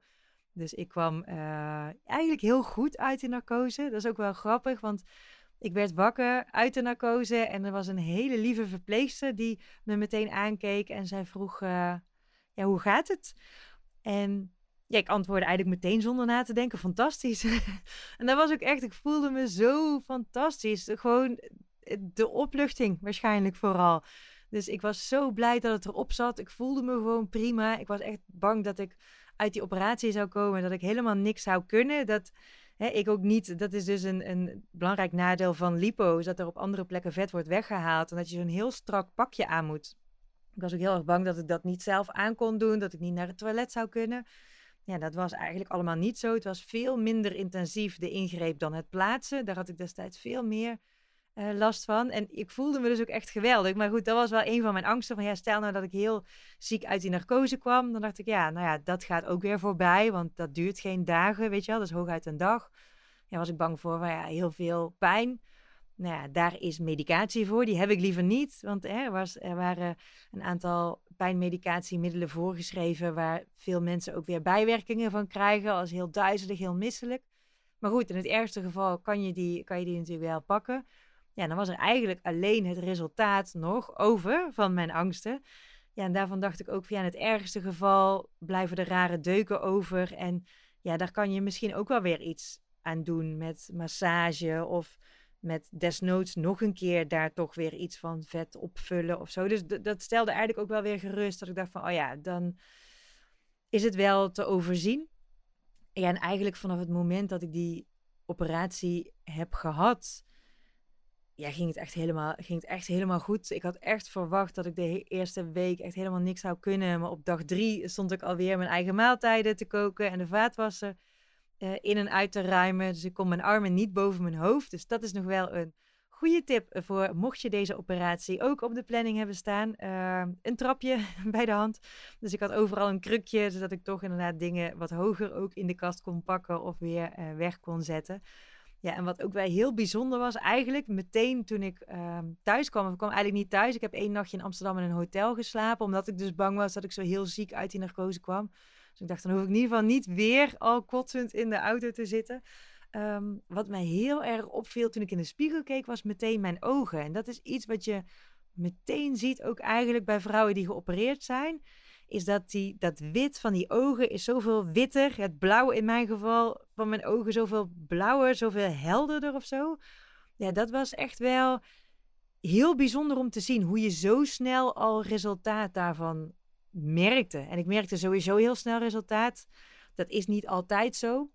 Dus ik kwam uh, eigenlijk heel goed uit die narcose. Dat is ook wel grappig, want ik werd wakker uit de narcose en er was een hele lieve verpleegster die me meteen aankeek en zij vroeg, uh, ja, hoe gaat het? En ja, ik antwoordde eigenlijk meteen zonder na te denken, fantastisch. en dat was ook echt, ik voelde me zo fantastisch. Gewoon eh, de opluchting waarschijnlijk vooral. Dus ik was zo blij dat het erop zat. Ik voelde me gewoon prima. Ik was echt bang dat ik uit die operatie zou komen, dat ik helemaal niks zou kunnen. Dat ik ook niet. Dat is dus een, een belangrijk nadeel van lipo, dat er op andere plekken vet wordt weggehaald en dat je zo'n heel strak pakje aan moet. Ik was ook heel erg bang dat ik dat niet zelf aan kon doen, dat ik niet naar het toilet zou kunnen. Ja, dat was eigenlijk allemaal niet zo. Het was veel minder intensief de ingreep dan het plaatsen. Daar had ik destijds veel meer uh, last van. En ik voelde me dus ook echt geweldig. Maar goed, dat was wel een van mijn angsten. Van ja, stel nou dat ik heel ziek uit die narcose kwam. Dan dacht ik, ja, nou ja, dat gaat ook weer voorbij. Want dat duurt geen dagen, weet je wel. Dat is hooguit een dag. Ja, was ik bang voor van, ja, heel veel pijn. Nou ja, daar is medicatie voor. Die heb ik liever niet. Want er, was, er waren een aantal pijnmedicatiemiddelen voorgeschreven... waar veel mensen ook weer bijwerkingen van krijgen. Als heel duizelig, heel misselijk. Maar goed, in het ergste geval kan je die, kan je die natuurlijk wel pakken. Ja, dan was er eigenlijk alleen het resultaat nog over van mijn angsten. Ja, en daarvan dacht ik ook ja, in het ergste geval blijven de rare deuken over. En ja, daar kan je misschien ook wel weer iets aan doen met massage of met desnoods nog een keer daar toch weer iets van vet opvullen of zo. Dus dat stelde eigenlijk ook wel weer gerust dat ik dacht van, oh ja, dan is het wel te overzien. Ja, en eigenlijk vanaf het moment dat ik die operatie heb gehad, ja, ging het, echt helemaal, ging het echt helemaal goed. Ik had echt verwacht dat ik de eerste week echt helemaal niks zou kunnen. Maar op dag drie stond ik alweer mijn eigen maaltijden te koken en de vaatwasser uh, in en uit te ruimen. Dus ik kon mijn armen niet boven mijn hoofd. Dus dat is nog wel een goede tip voor mocht je deze operatie ook op de planning hebben staan. Uh, een trapje bij de hand. Dus ik had overal een krukje, zodat ik toch inderdaad dingen wat hoger ook in de kast kon pakken of weer uh, weg kon zetten. Ja, en wat ook wel heel bijzonder was, eigenlijk meteen toen ik uh, thuis kwam, of ik kwam eigenlijk niet thuis. Ik heb één nachtje in Amsterdam in een hotel geslapen, omdat ik dus bang was dat ik zo heel ziek uit die narcose kwam. Dus ik dacht, dan hoef ik in ieder geval niet weer al kotsend in de auto te zitten. Um, wat mij heel erg opviel toen ik in de spiegel keek, was meteen mijn ogen. En dat is iets wat je meteen ziet, ook eigenlijk bij vrouwen die geopereerd zijn is dat die, dat wit van die ogen is zoveel witter. Het blauw in mijn geval van mijn ogen zoveel blauwer, zoveel helderder of zo. Ja, dat was echt wel heel bijzonder om te zien hoe je zo snel al resultaat daarvan merkte. En ik merkte sowieso heel snel resultaat. Dat is niet altijd zo.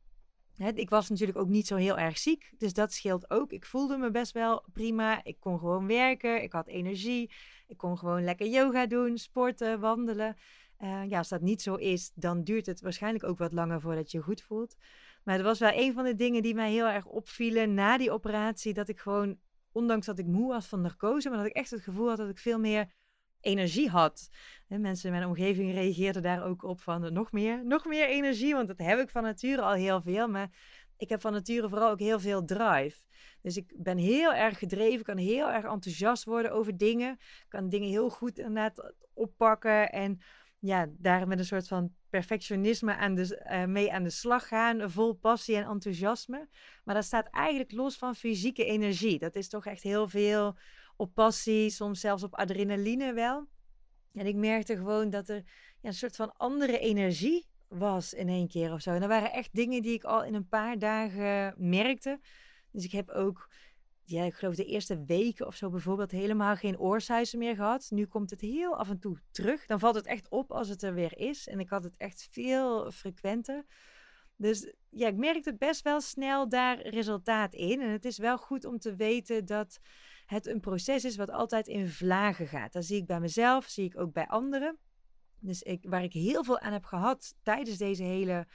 ik was natuurlijk ook niet zo heel erg ziek, dus dat scheelt ook. Ik voelde me best wel prima. Ik kon gewoon werken, ik had energie. Ik kon gewoon lekker yoga doen, sporten, wandelen. Uh, ja, als dat niet zo is, dan duurt het waarschijnlijk ook wat langer voordat je je goed voelt. Maar het was wel een van de dingen die mij heel erg opvielen na die operatie. Dat ik gewoon, ondanks dat ik moe was van narcose, maar dat ik echt het gevoel had dat ik veel meer energie had. En mensen in mijn omgeving reageerden daar ook op van nog meer, nog meer energie. Want dat heb ik van nature al heel veel. Maar ik heb van nature vooral ook heel veel drive. Dus ik ben heel erg gedreven, kan heel erg enthousiast worden over dingen. Kan dingen heel goed inderdaad oppakken en ja, daar met een soort van perfectionisme aan de, uh, mee aan de slag gaan, vol passie en enthousiasme. Maar dat staat eigenlijk los van fysieke energie. Dat is toch echt heel veel op passie, soms zelfs op adrenaline wel. En ik merkte gewoon dat er ja, een soort van andere energie was in één keer of zo. En er waren echt dingen die ik al in een paar dagen merkte. Dus ik heb ook, ja, ik geloof de eerste weken of zo bijvoorbeeld helemaal geen oorsuizen meer gehad. Nu komt het heel af en toe terug. Dan valt het echt op als het er weer is. En ik had het echt veel frequenter. Dus ja, ik merkte best wel snel daar resultaat in. En het is wel goed om te weten dat het een proces is wat altijd in vlagen gaat. Dat zie ik bij mezelf, zie ik ook bij anderen. Dus ik, waar ik heel veel aan heb gehad tijdens deze hele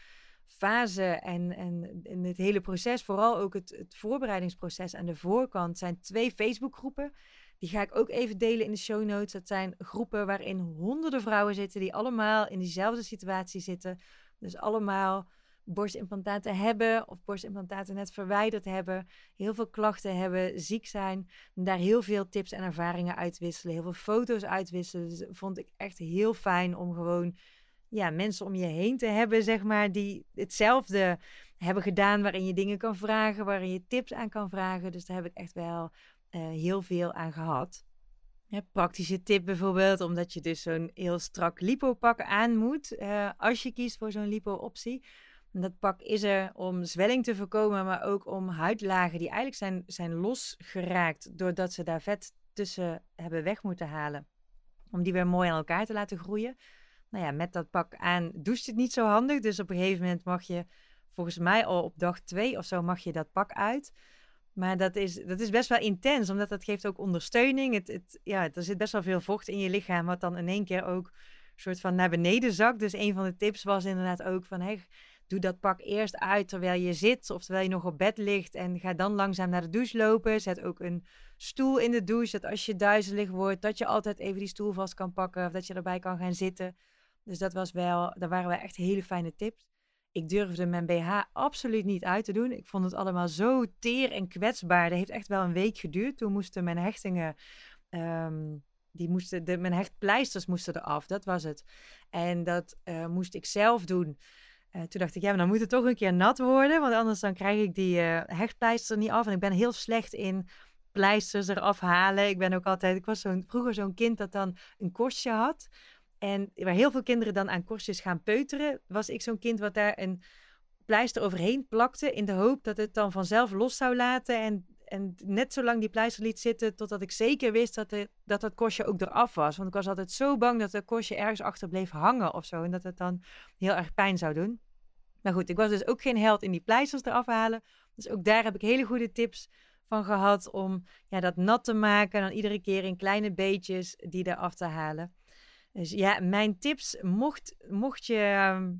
fase en, en, en het hele proces, vooral ook het, het voorbereidingsproces aan de voorkant, zijn twee Facebookgroepen. Die ga ik ook even delen in de show notes. Dat zijn groepen waarin honderden vrouwen zitten die allemaal in diezelfde situatie zitten. Dus allemaal borstimplantaten hebben of borstimplantaten net verwijderd hebben, heel veel klachten hebben, ziek zijn, daar heel veel tips en ervaringen uitwisselen, heel veel foto's uitwisselen. Dus vond ik echt heel fijn om gewoon ja, mensen om je heen te hebben, zeg maar, die hetzelfde hebben gedaan, waarin je dingen kan vragen, waarin je tips aan kan vragen. Dus daar heb ik echt wel uh, heel veel aan gehad. Ja, praktische tip bijvoorbeeld, omdat je dus zo'n heel strak lipopak aan moet uh, als je kiest voor zo'n lipo-optie dat pak is er om zwelling te voorkomen, maar ook om huidlagen die eigenlijk zijn, zijn losgeraakt doordat ze daar vet tussen hebben weg moeten halen. Om die weer mooi aan elkaar te laten groeien. Nou ja, met dat pak aan doucht het niet zo handig. Dus op een gegeven moment mag je, volgens mij al op dag twee of zo, mag je dat pak uit. Maar dat is, dat is best wel intens, omdat dat geeft ook ondersteuning. Het, het, ja, er zit best wel veel vocht in je lichaam, wat dan in één keer ook soort van naar beneden zakt. Dus een van de tips was inderdaad ook van, hey, doe dat pak eerst uit terwijl je zit of terwijl je nog op bed ligt. En ga dan langzaam naar de douche lopen. Zet ook een stoel in de douche, dat als je duizelig wordt, dat je altijd even die stoel vast kan pakken. Of dat je erbij kan gaan zitten. Dus dat was wel, daar waren wel echt hele fijne tips. Ik durfde mijn BH absoluut niet uit te doen. Ik vond het allemaal zo teer en kwetsbaar. Dat heeft echt wel een week geduurd. Toen moesten mijn hechtingen, um, die moesten, de, mijn hechtpleisters moesten eraf. Dat was het. En dat uh, moest ik zelf doen. Uh, toen dacht ik, ja, maar dan moet het toch een keer nat worden, want anders dan krijg ik die uh, hechtpleister niet af. En ik ben heel slecht in pleisters eraf halen. Ik ben ook altijd, ik was zo'n, vroeger zo'n kind dat dan een korstje had. En waar heel veel kinderen dan aan korstjes gaan peuteren, was ik zo'n kind wat daar een pleister overheen plakte in de hoop dat het dan vanzelf los zou laten. En, en net zo lang die pleister liet zitten totdat ik zeker wist dat, het, dat dat korstje ook eraf was. Want ik was altijd zo bang dat dat korstje ergens achter bleef hangen of zo. En dat het dan heel erg pijn zou doen. Maar goed, ik was dus ook geen held in die pleisters eraf halen. Dus ook daar heb ik hele goede tips van gehad om ja, dat nat te maken. En dan iedere keer in kleine beetjes die eraf te halen. Dus ja, mijn tips, mocht, mocht je ehm,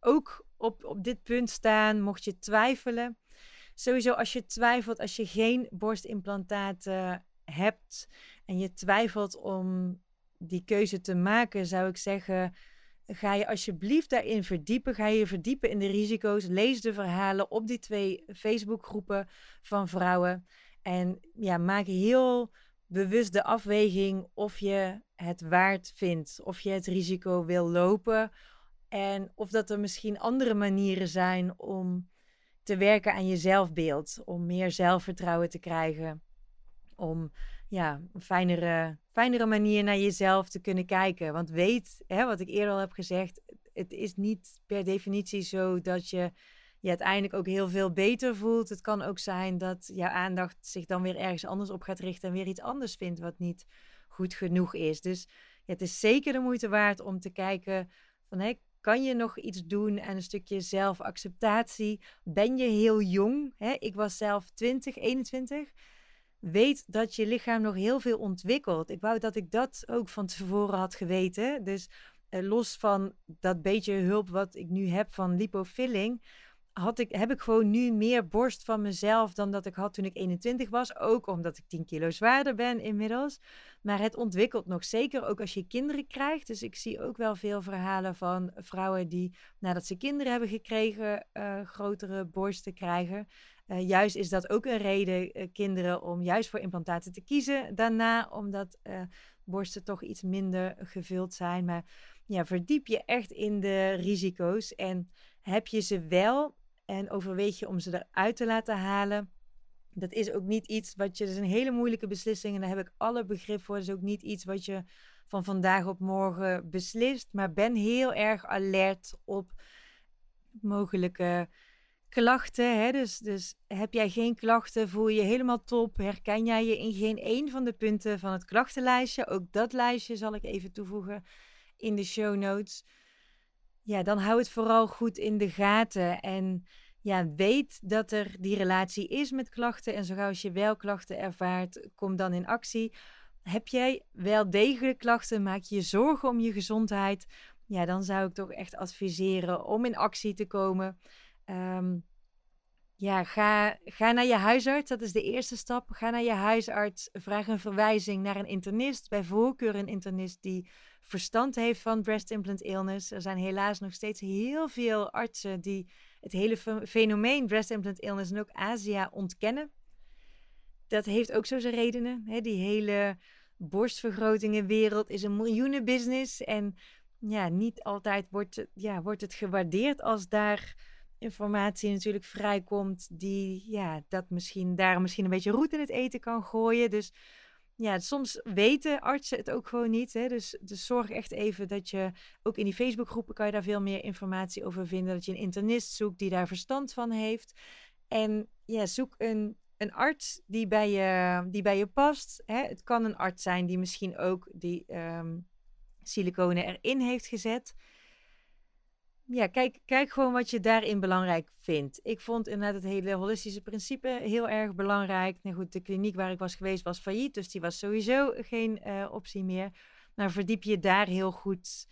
ook op, op dit punt staan, mocht je twijfelen. Sowieso als je twijfelt, als je geen borstimplantaten hebt en je twijfelt om die keuze te maken, zou ik zeggen, ga je alsjeblieft daarin verdiepen. Ga je verdiepen in de risico's. Lees de verhalen op die twee Facebookgroepen van vrouwen. En ja, maak heel bewust de afweging of je het waard vindt. Of je het risico wil lopen. En of dat er misschien andere manieren zijn om te werken aan je zelfbeeld. Om meer zelfvertrouwen te krijgen. Om ja, een fijnere, fijnere manier naar jezelf te kunnen kijken. Want weet, hè, wat ik eerder al heb gezegd, het is niet per definitie zo dat je je uiteindelijk ook heel veel beter voelt. Het kan ook zijn dat jouw aandacht zich dan weer ergens anders op gaat richten en weer iets anders vindt wat niet goed genoeg is. Dus het is zeker de moeite waard om te kijken van hé, kan je nog iets doen aan een stukje zelfacceptatie? Ben je heel jong? Hè? Ik was zelf 20, 21 weet dat je lichaam nog heel veel ontwikkelt. Ik wou dat ik dat ook van tevoren had geweten. Dus eh, los van dat beetje hulp wat ik nu heb van lipofilling, had ik, heb ik gewoon nu meer borst van mezelf dan dat ik had toen ik 21 was. Ook omdat ik 10 kilo zwaarder ben inmiddels. Maar het ontwikkelt nog zeker ook als je kinderen krijgt. Dus ik zie ook wel veel verhalen van vrouwen die nadat ze kinderen hebben gekregen, uh, grotere borsten krijgen. Uh, juist is dat ook een reden, uh, kinderen, om juist voor implantaten te kiezen. Daarna, omdat borsten toch iets minder gevuld zijn. Maar ja, verdiep je echt in de risico's. En heb je ze wel, en overweeg je om ze eruit te laten halen. Dat is ook niet iets wat je, dat is een hele moeilijke beslissing en daar heb ik alle begrip voor. Dat is ook niet iets wat je van vandaag op morgen beslist, maar ben heel erg alert op mogelijke klachten. Hè? Dus, dus heb jij geen klachten, voel je je helemaal top, herken jij je in geen één van de punten van het klachtenlijstje. Ook dat lijstje zal ik even toevoegen in de show notes ja, dan hou het vooral goed in de gaten. En ja, weet dat er die relatie is met klachten. En zo gauw als je wel klachten ervaart, kom dan in actie. Heb jij wel degelijk klachten, maak je zorgen om je gezondheid. Ja, dan zou ik toch echt adviseren om in actie te komen. Um, ja, ga, ga naar je huisarts. Dat is de eerste stap. Ga naar je huisarts. Vraag een verwijzing naar een internist. Bij voorkeur een internist die verstand heeft van breast implant illness. Er zijn helaas nog steeds heel veel artsen die het hele fenomeen breast implant illness en ook Azië ontkennen. Dat heeft ook zo zijn redenen. Hè? Die hele borstvergrotingenwereld is een miljoenenbusiness. En ja, niet altijd wordt, ja, wordt het gewaardeerd als daar informatie natuurlijk vrijkomt die ja, dat misschien daar misschien een beetje roet in het eten kan gooien. Dus ja, soms weten artsen het ook gewoon niet. Hè? Dus, dus zorg echt even dat je, ook in die Facebookgroepen kan je daar veel meer informatie over vinden. Dat je een internist zoekt die daar verstand van heeft. En ja, zoek een, een arts die bij je, die bij je past. Hè? Het kan een arts zijn die misschien ook die um, siliconen erin heeft gezet ja, kijk, kijk gewoon wat je daarin belangrijk vindt. Ik vond inderdaad het hele holistische principe heel erg belangrijk. Nou goed, de kliniek waar ik was geweest was failliet, dus die was sowieso geen uh, optie meer. Maar verdiep je daar heel goed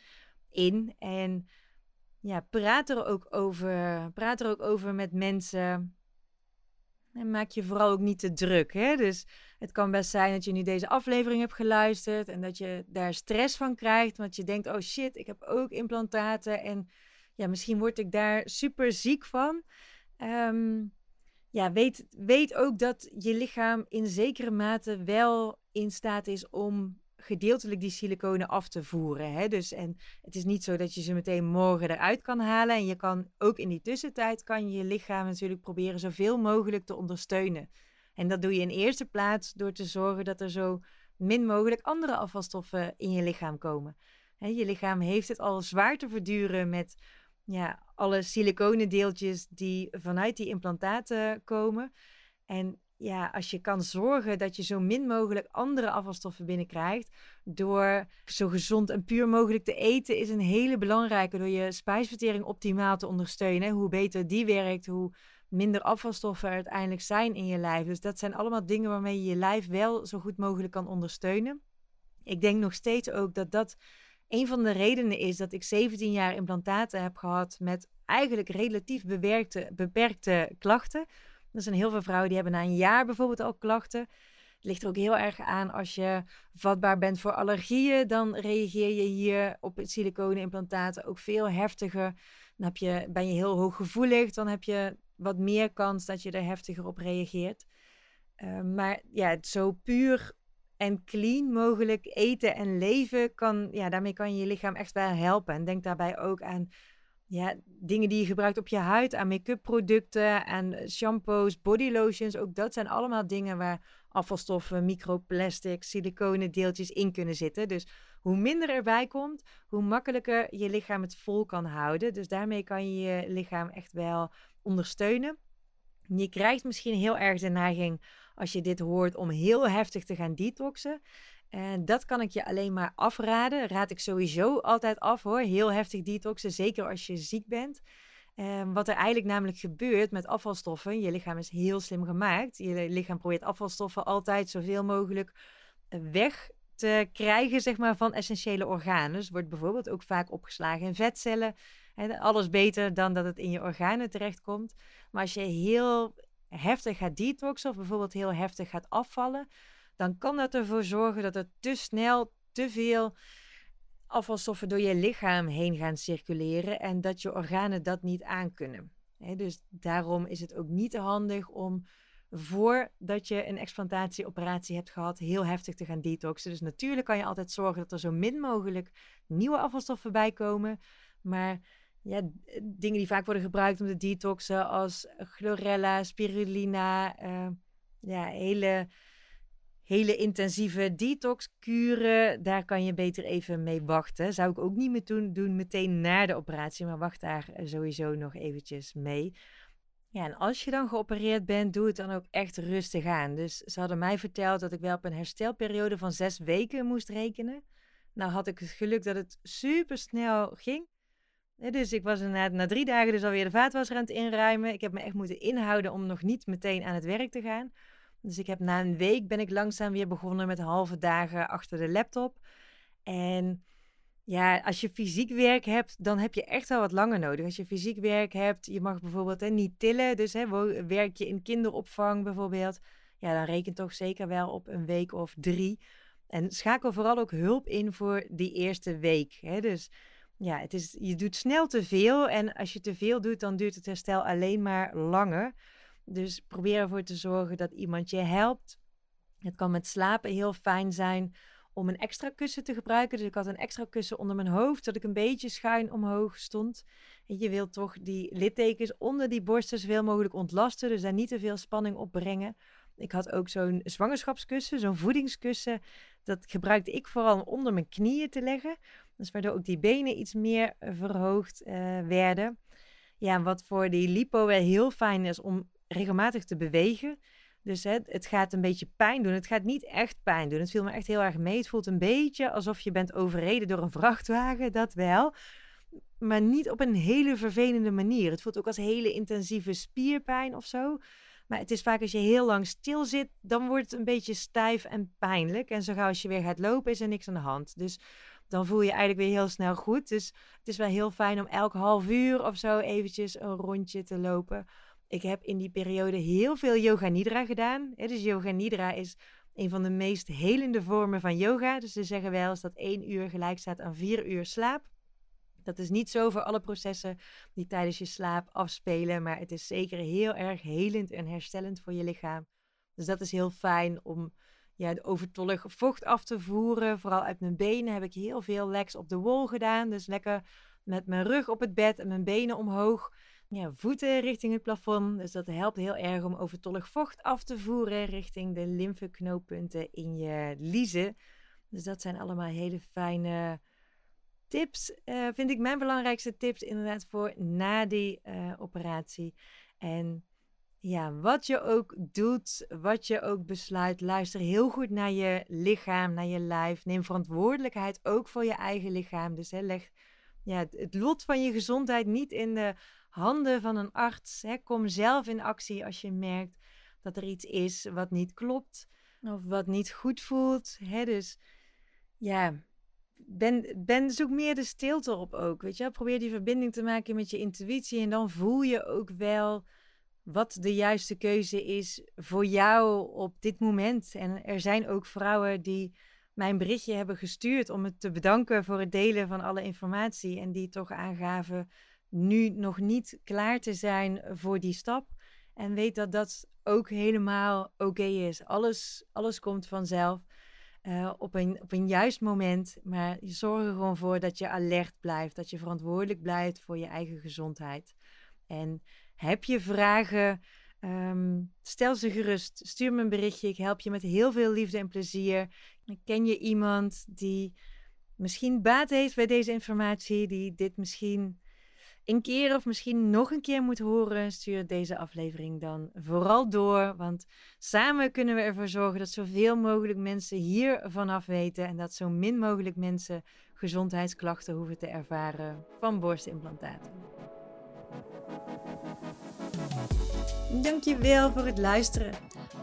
in. En ja, praat er ook over, praat er ook over met mensen. En maak je vooral ook niet te druk. Hè? Dus het kan best zijn dat je nu deze aflevering hebt geluisterd en dat je daar stress van krijgt. Want je denkt, oh shit, ik heb ook implantaten en ja, misschien word ik daar super ziek van. Ehm, ja, weet, weet ook dat je lichaam in zekere mate wel in staat is om gedeeltelijk die siliconen af te voeren. Hè? Dus, en het is niet zo dat je ze meteen morgen eruit kan halen. En je kan ook in die tussentijd kan je je lichaam natuurlijk proberen zoveel mogelijk te ondersteunen. En dat doe je in eerste plaats door te zorgen dat er zo min mogelijk andere afvalstoffen in je lichaam komen. je lichaam heeft het al zwaar te verduren met ja, alle siliconendeeltjes die vanuit die implantaten komen. En ja, als je kan zorgen dat je zo min mogelijk andere afvalstoffen binnenkrijgt door zo gezond en puur mogelijk te eten, is een hele belangrijke door je spijsvertering optimaal te ondersteunen. Hoe beter die werkt, hoe minder afvalstoffen er uiteindelijk zijn in je lijf. Dus dat zijn allemaal dingen waarmee je je lijf wel zo goed mogelijk kan ondersteunen. Ik denk nog steeds ook dat dat een van de redenen is dat ik 17 jaar implantaten heb gehad met eigenlijk relatief bewerkte, beperkte klachten. Er zijn heel veel vrouwen die hebben na een jaar bijvoorbeeld al klachten. Het ligt er ook heel erg aan als je vatbaar bent voor allergieën, dan reageer je hier op het siliconenimplantaten ook veel heftiger. Dan heb je, ben je heel hooggevoelig, dan heb je wat meer kans dat je er heftiger op reageert. Uh, maar ja, zo puur en clean mogelijk eten en leven kan, ja, daarmee kan je je lichaam echt wel helpen. En denk daarbij ook aan ja, dingen die je gebruikt op je huid, aan make-up producten, aan shampoos, body lotions. Ook dat zijn allemaal dingen waar afvalstoffen, microplastic, siliconen deeltjes in kunnen zitten. Dus hoe minder erbij komt, hoe makkelijker je lichaam het vol kan houden. Dus daarmee kan je je lichaam echt wel ondersteunen. Je krijgt misschien heel erg de neiging als je dit hoort om heel heftig te gaan detoxen. En dat kan ik je alleen maar afraden. Raad ik sowieso altijd af hoor. Heel heftig detoxen, zeker als je ziek bent. Um, wat er eigenlijk namelijk gebeurt met afvalstoffen, je lichaam is heel slim gemaakt. Je lichaam probeert afvalstoffen altijd zoveel mogelijk eh, weg te krijgen zeg maar, van essentiële organen. Dus wordt bijvoorbeeld ook vaak opgeslagen in vetcellen. alles beter dan dat het in je organen terechtkomt. Maar als je heel heftig gaat detoxen of bijvoorbeeld heel heftig gaat afvallen, dan kan dat ervoor zorgen dat er te snel te veel afvalstoffen door je lichaam heen gaan circuleren en dat je organen dat niet aankunnen. dus daarom is het ook niet handig om voordat je een explantatieoperatie hebt gehad, heel heftig te gaan detoxen. Dus natuurlijk kan je altijd zorgen dat er zo min mogelijk nieuwe afvalstoffen bij komen. Maar ja, dingen die vaak worden gebruikt om te detoxen, als chlorella, spirulina, uh, ja, hele, hele intensieve detoxkuren, daar kan je beter even mee wachten. Zou ik ook niet meer doen, doen meteen na de operatie, maar wacht daar sowieso nog eventjes mee. Ja, en als je dan geopereerd bent, doe het dan ook echt rustig aan. Dus ze hadden mij verteld dat ik wel op een herstelperiode van zes weken moest rekenen. Nou had ik het geluk dat het super snel ging. Dus ik was na, na drie dagen dus alweer de vaatwasser aan het inruimen. Ik heb me echt moeten inhouden om nog niet meteen aan het werk te gaan. Dus ik heb na een week ben ik langzaam weer begonnen met halve dagen achter de laptop. En ja, als je fysiek werk hebt, dan heb je echt wel wat langer nodig. Als je fysiek werk hebt, je mag bijvoorbeeld hè, niet tillen. Dus hè, werk je in kinderopvang bijvoorbeeld. Ja, dan reken toch zeker wel op een week of drie. En schakel vooral ook hulp in voor die eerste week. Hè. Dus ja, het is, je doet snel te veel. En als je te veel doet, dan duurt het herstel alleen maar langer. Dus probeer ervoor te zorgen dat iemand je helpt. Het kan met slapen heel fijn zijn om een extra kussen te gebruiken. Dus ik had een extra kussen onder mijn hoofd, dat ik een beetje schuin omhoog stond. Je wilt toch die littekens onder die borsten zoveel mogelijk ontlasten, dus daar niet te veel spanning op brengen. Ik had ook zo'n zwangerschapskussen, zo'n voedingskussen. Dat gebruikte ik vooral om onder mijn knieën te leggen. Dus waardoor ook die benen iets meer verhoogd uh, werden. Ja, wat voor die lipo wel heel fijn is om regelmatig te bewegen. Dus hè, het gaat een beetje pijn doen. Het gaat niet echt pijn doen. Het viel me echt heel erg mee. Het voelt een beetje alsof je bent overreden door een vrachtwagen, dat wel. Maar niet op een hele vervelende manier. Het voelt ook als hele intensieve spierpijn of zo. Maar het is vaak als je heel lang stil zit, dan wordt het een beetje stijf en pijnlijk. En zo gauw als je weer gaat lopen, is er niks aan de hand. Dus dan voel je eigenlijk weer heel snel goed. Dus het is wel heel fijn om elk half uur of zo eventjes een rondje te lopen ik heb in die periode heel veel yoga nidra gedaan. Dus yoga nidra is een van de meest helende vormen van yoga. Dus ze zeggen wel eens dat één uur gelijk staat aan vier uur slaap. Dat is niet zo voor alle processen die tijdens je slaap afspelen, maar het is zeker heel erg helend en herstellend voor je lichaam. Dus dat is heel fijn om ja, de overtollig vocht af te voeren. Vooral uit mijn benen heb ik heel veel legs op de wol gedaan. Dus lekker met mijn rug op het bed en mijn benen omhoog ja, voeten richting het plafond. Dus dat helpt heel erg om overtollig vocht af te voeren richting de lymfeknooppunten in je liezen. Dus dat zijn allemaal hele fijne tips. Uh, vind ik mijn belangrijkste tips inderdaad voor na die uh, operatie. En ja, wat je ook doet, wat je ook besluit, luister heel goed naar je lichaam, naar je lijf. Neem verantwoordelijkheid ook voor je eigen lichaam. Dus hè, leg ja, het lot van je gezondheid niet in de handen van een arts. Kom zelf in actie als je merkt dat er iets is wat niet klopt of wat niet goed voelt. Hè. Dus ja, ben, ben, zoek meer de stilte op ook. Weet je? Probeer die verbinding te maken met je intuïtie en dan voel je ook wel wat de juiste keuze is voor jou op dit moment. En er zijn ook vrouwen die mijn berichtje hebben gestuurd om het te bedanken voor het delen van alle informatie en die toch aangaven nu nog niet klaar te zijn voor die stap. En weet dat dat ook helemaal oké is. Alles, alles komt vanzelf uh, op, een, op een juist moment. Maar zorg er gewoon voor dat je alert blijft. Dat je verantwoordelijk blijft voor je eigen gezondheid. En heb je vragen? Um, stel ze gerust. Stuur me een berichtje. Ik help je met heel veel liefde en plezier. Ken je iemand die misschien baat heeft bij deze informatie? Die dit misschien een keer of misschien nog een keer moet horen, stuur deze aflevering dan vooral door. Want samen kunnen we ervoor zorgen dat zoveel mogelijk mensen hier vanaf weten en dat zo min mogelijk mensen gezondheidsklachten hoeven te ervaren van borstimplantaten. Dankjewel voor het luisteren.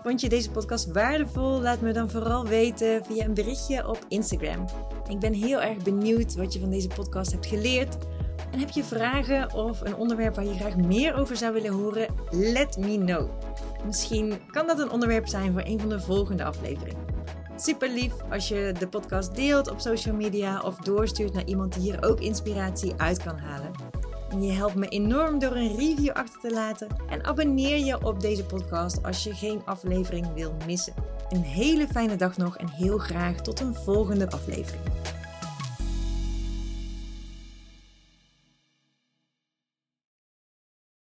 Vond je deze podcast waardevol? Laat me dan vooral weten via een berichtje op Instagram. Ik ben heel erg benieuwd wat je van deze podcast hebt geleerd En heb je vragen of een onderwerp waar je graag meer over zou willen horen? Let me know. Misschien kan dat een onderwerp zijn voor een van de volgende afleveringen. Super lief als je de podcast deelt op social media of doorstuurt naar iemand die hier ook inspiratie uit kan halen. En je helpt me enorm door een review achter te laten en abonneer je op deze podcast als je geen aflevering wil missen. Een hele fijne dag nog en heel graag tot een volgende aflevering.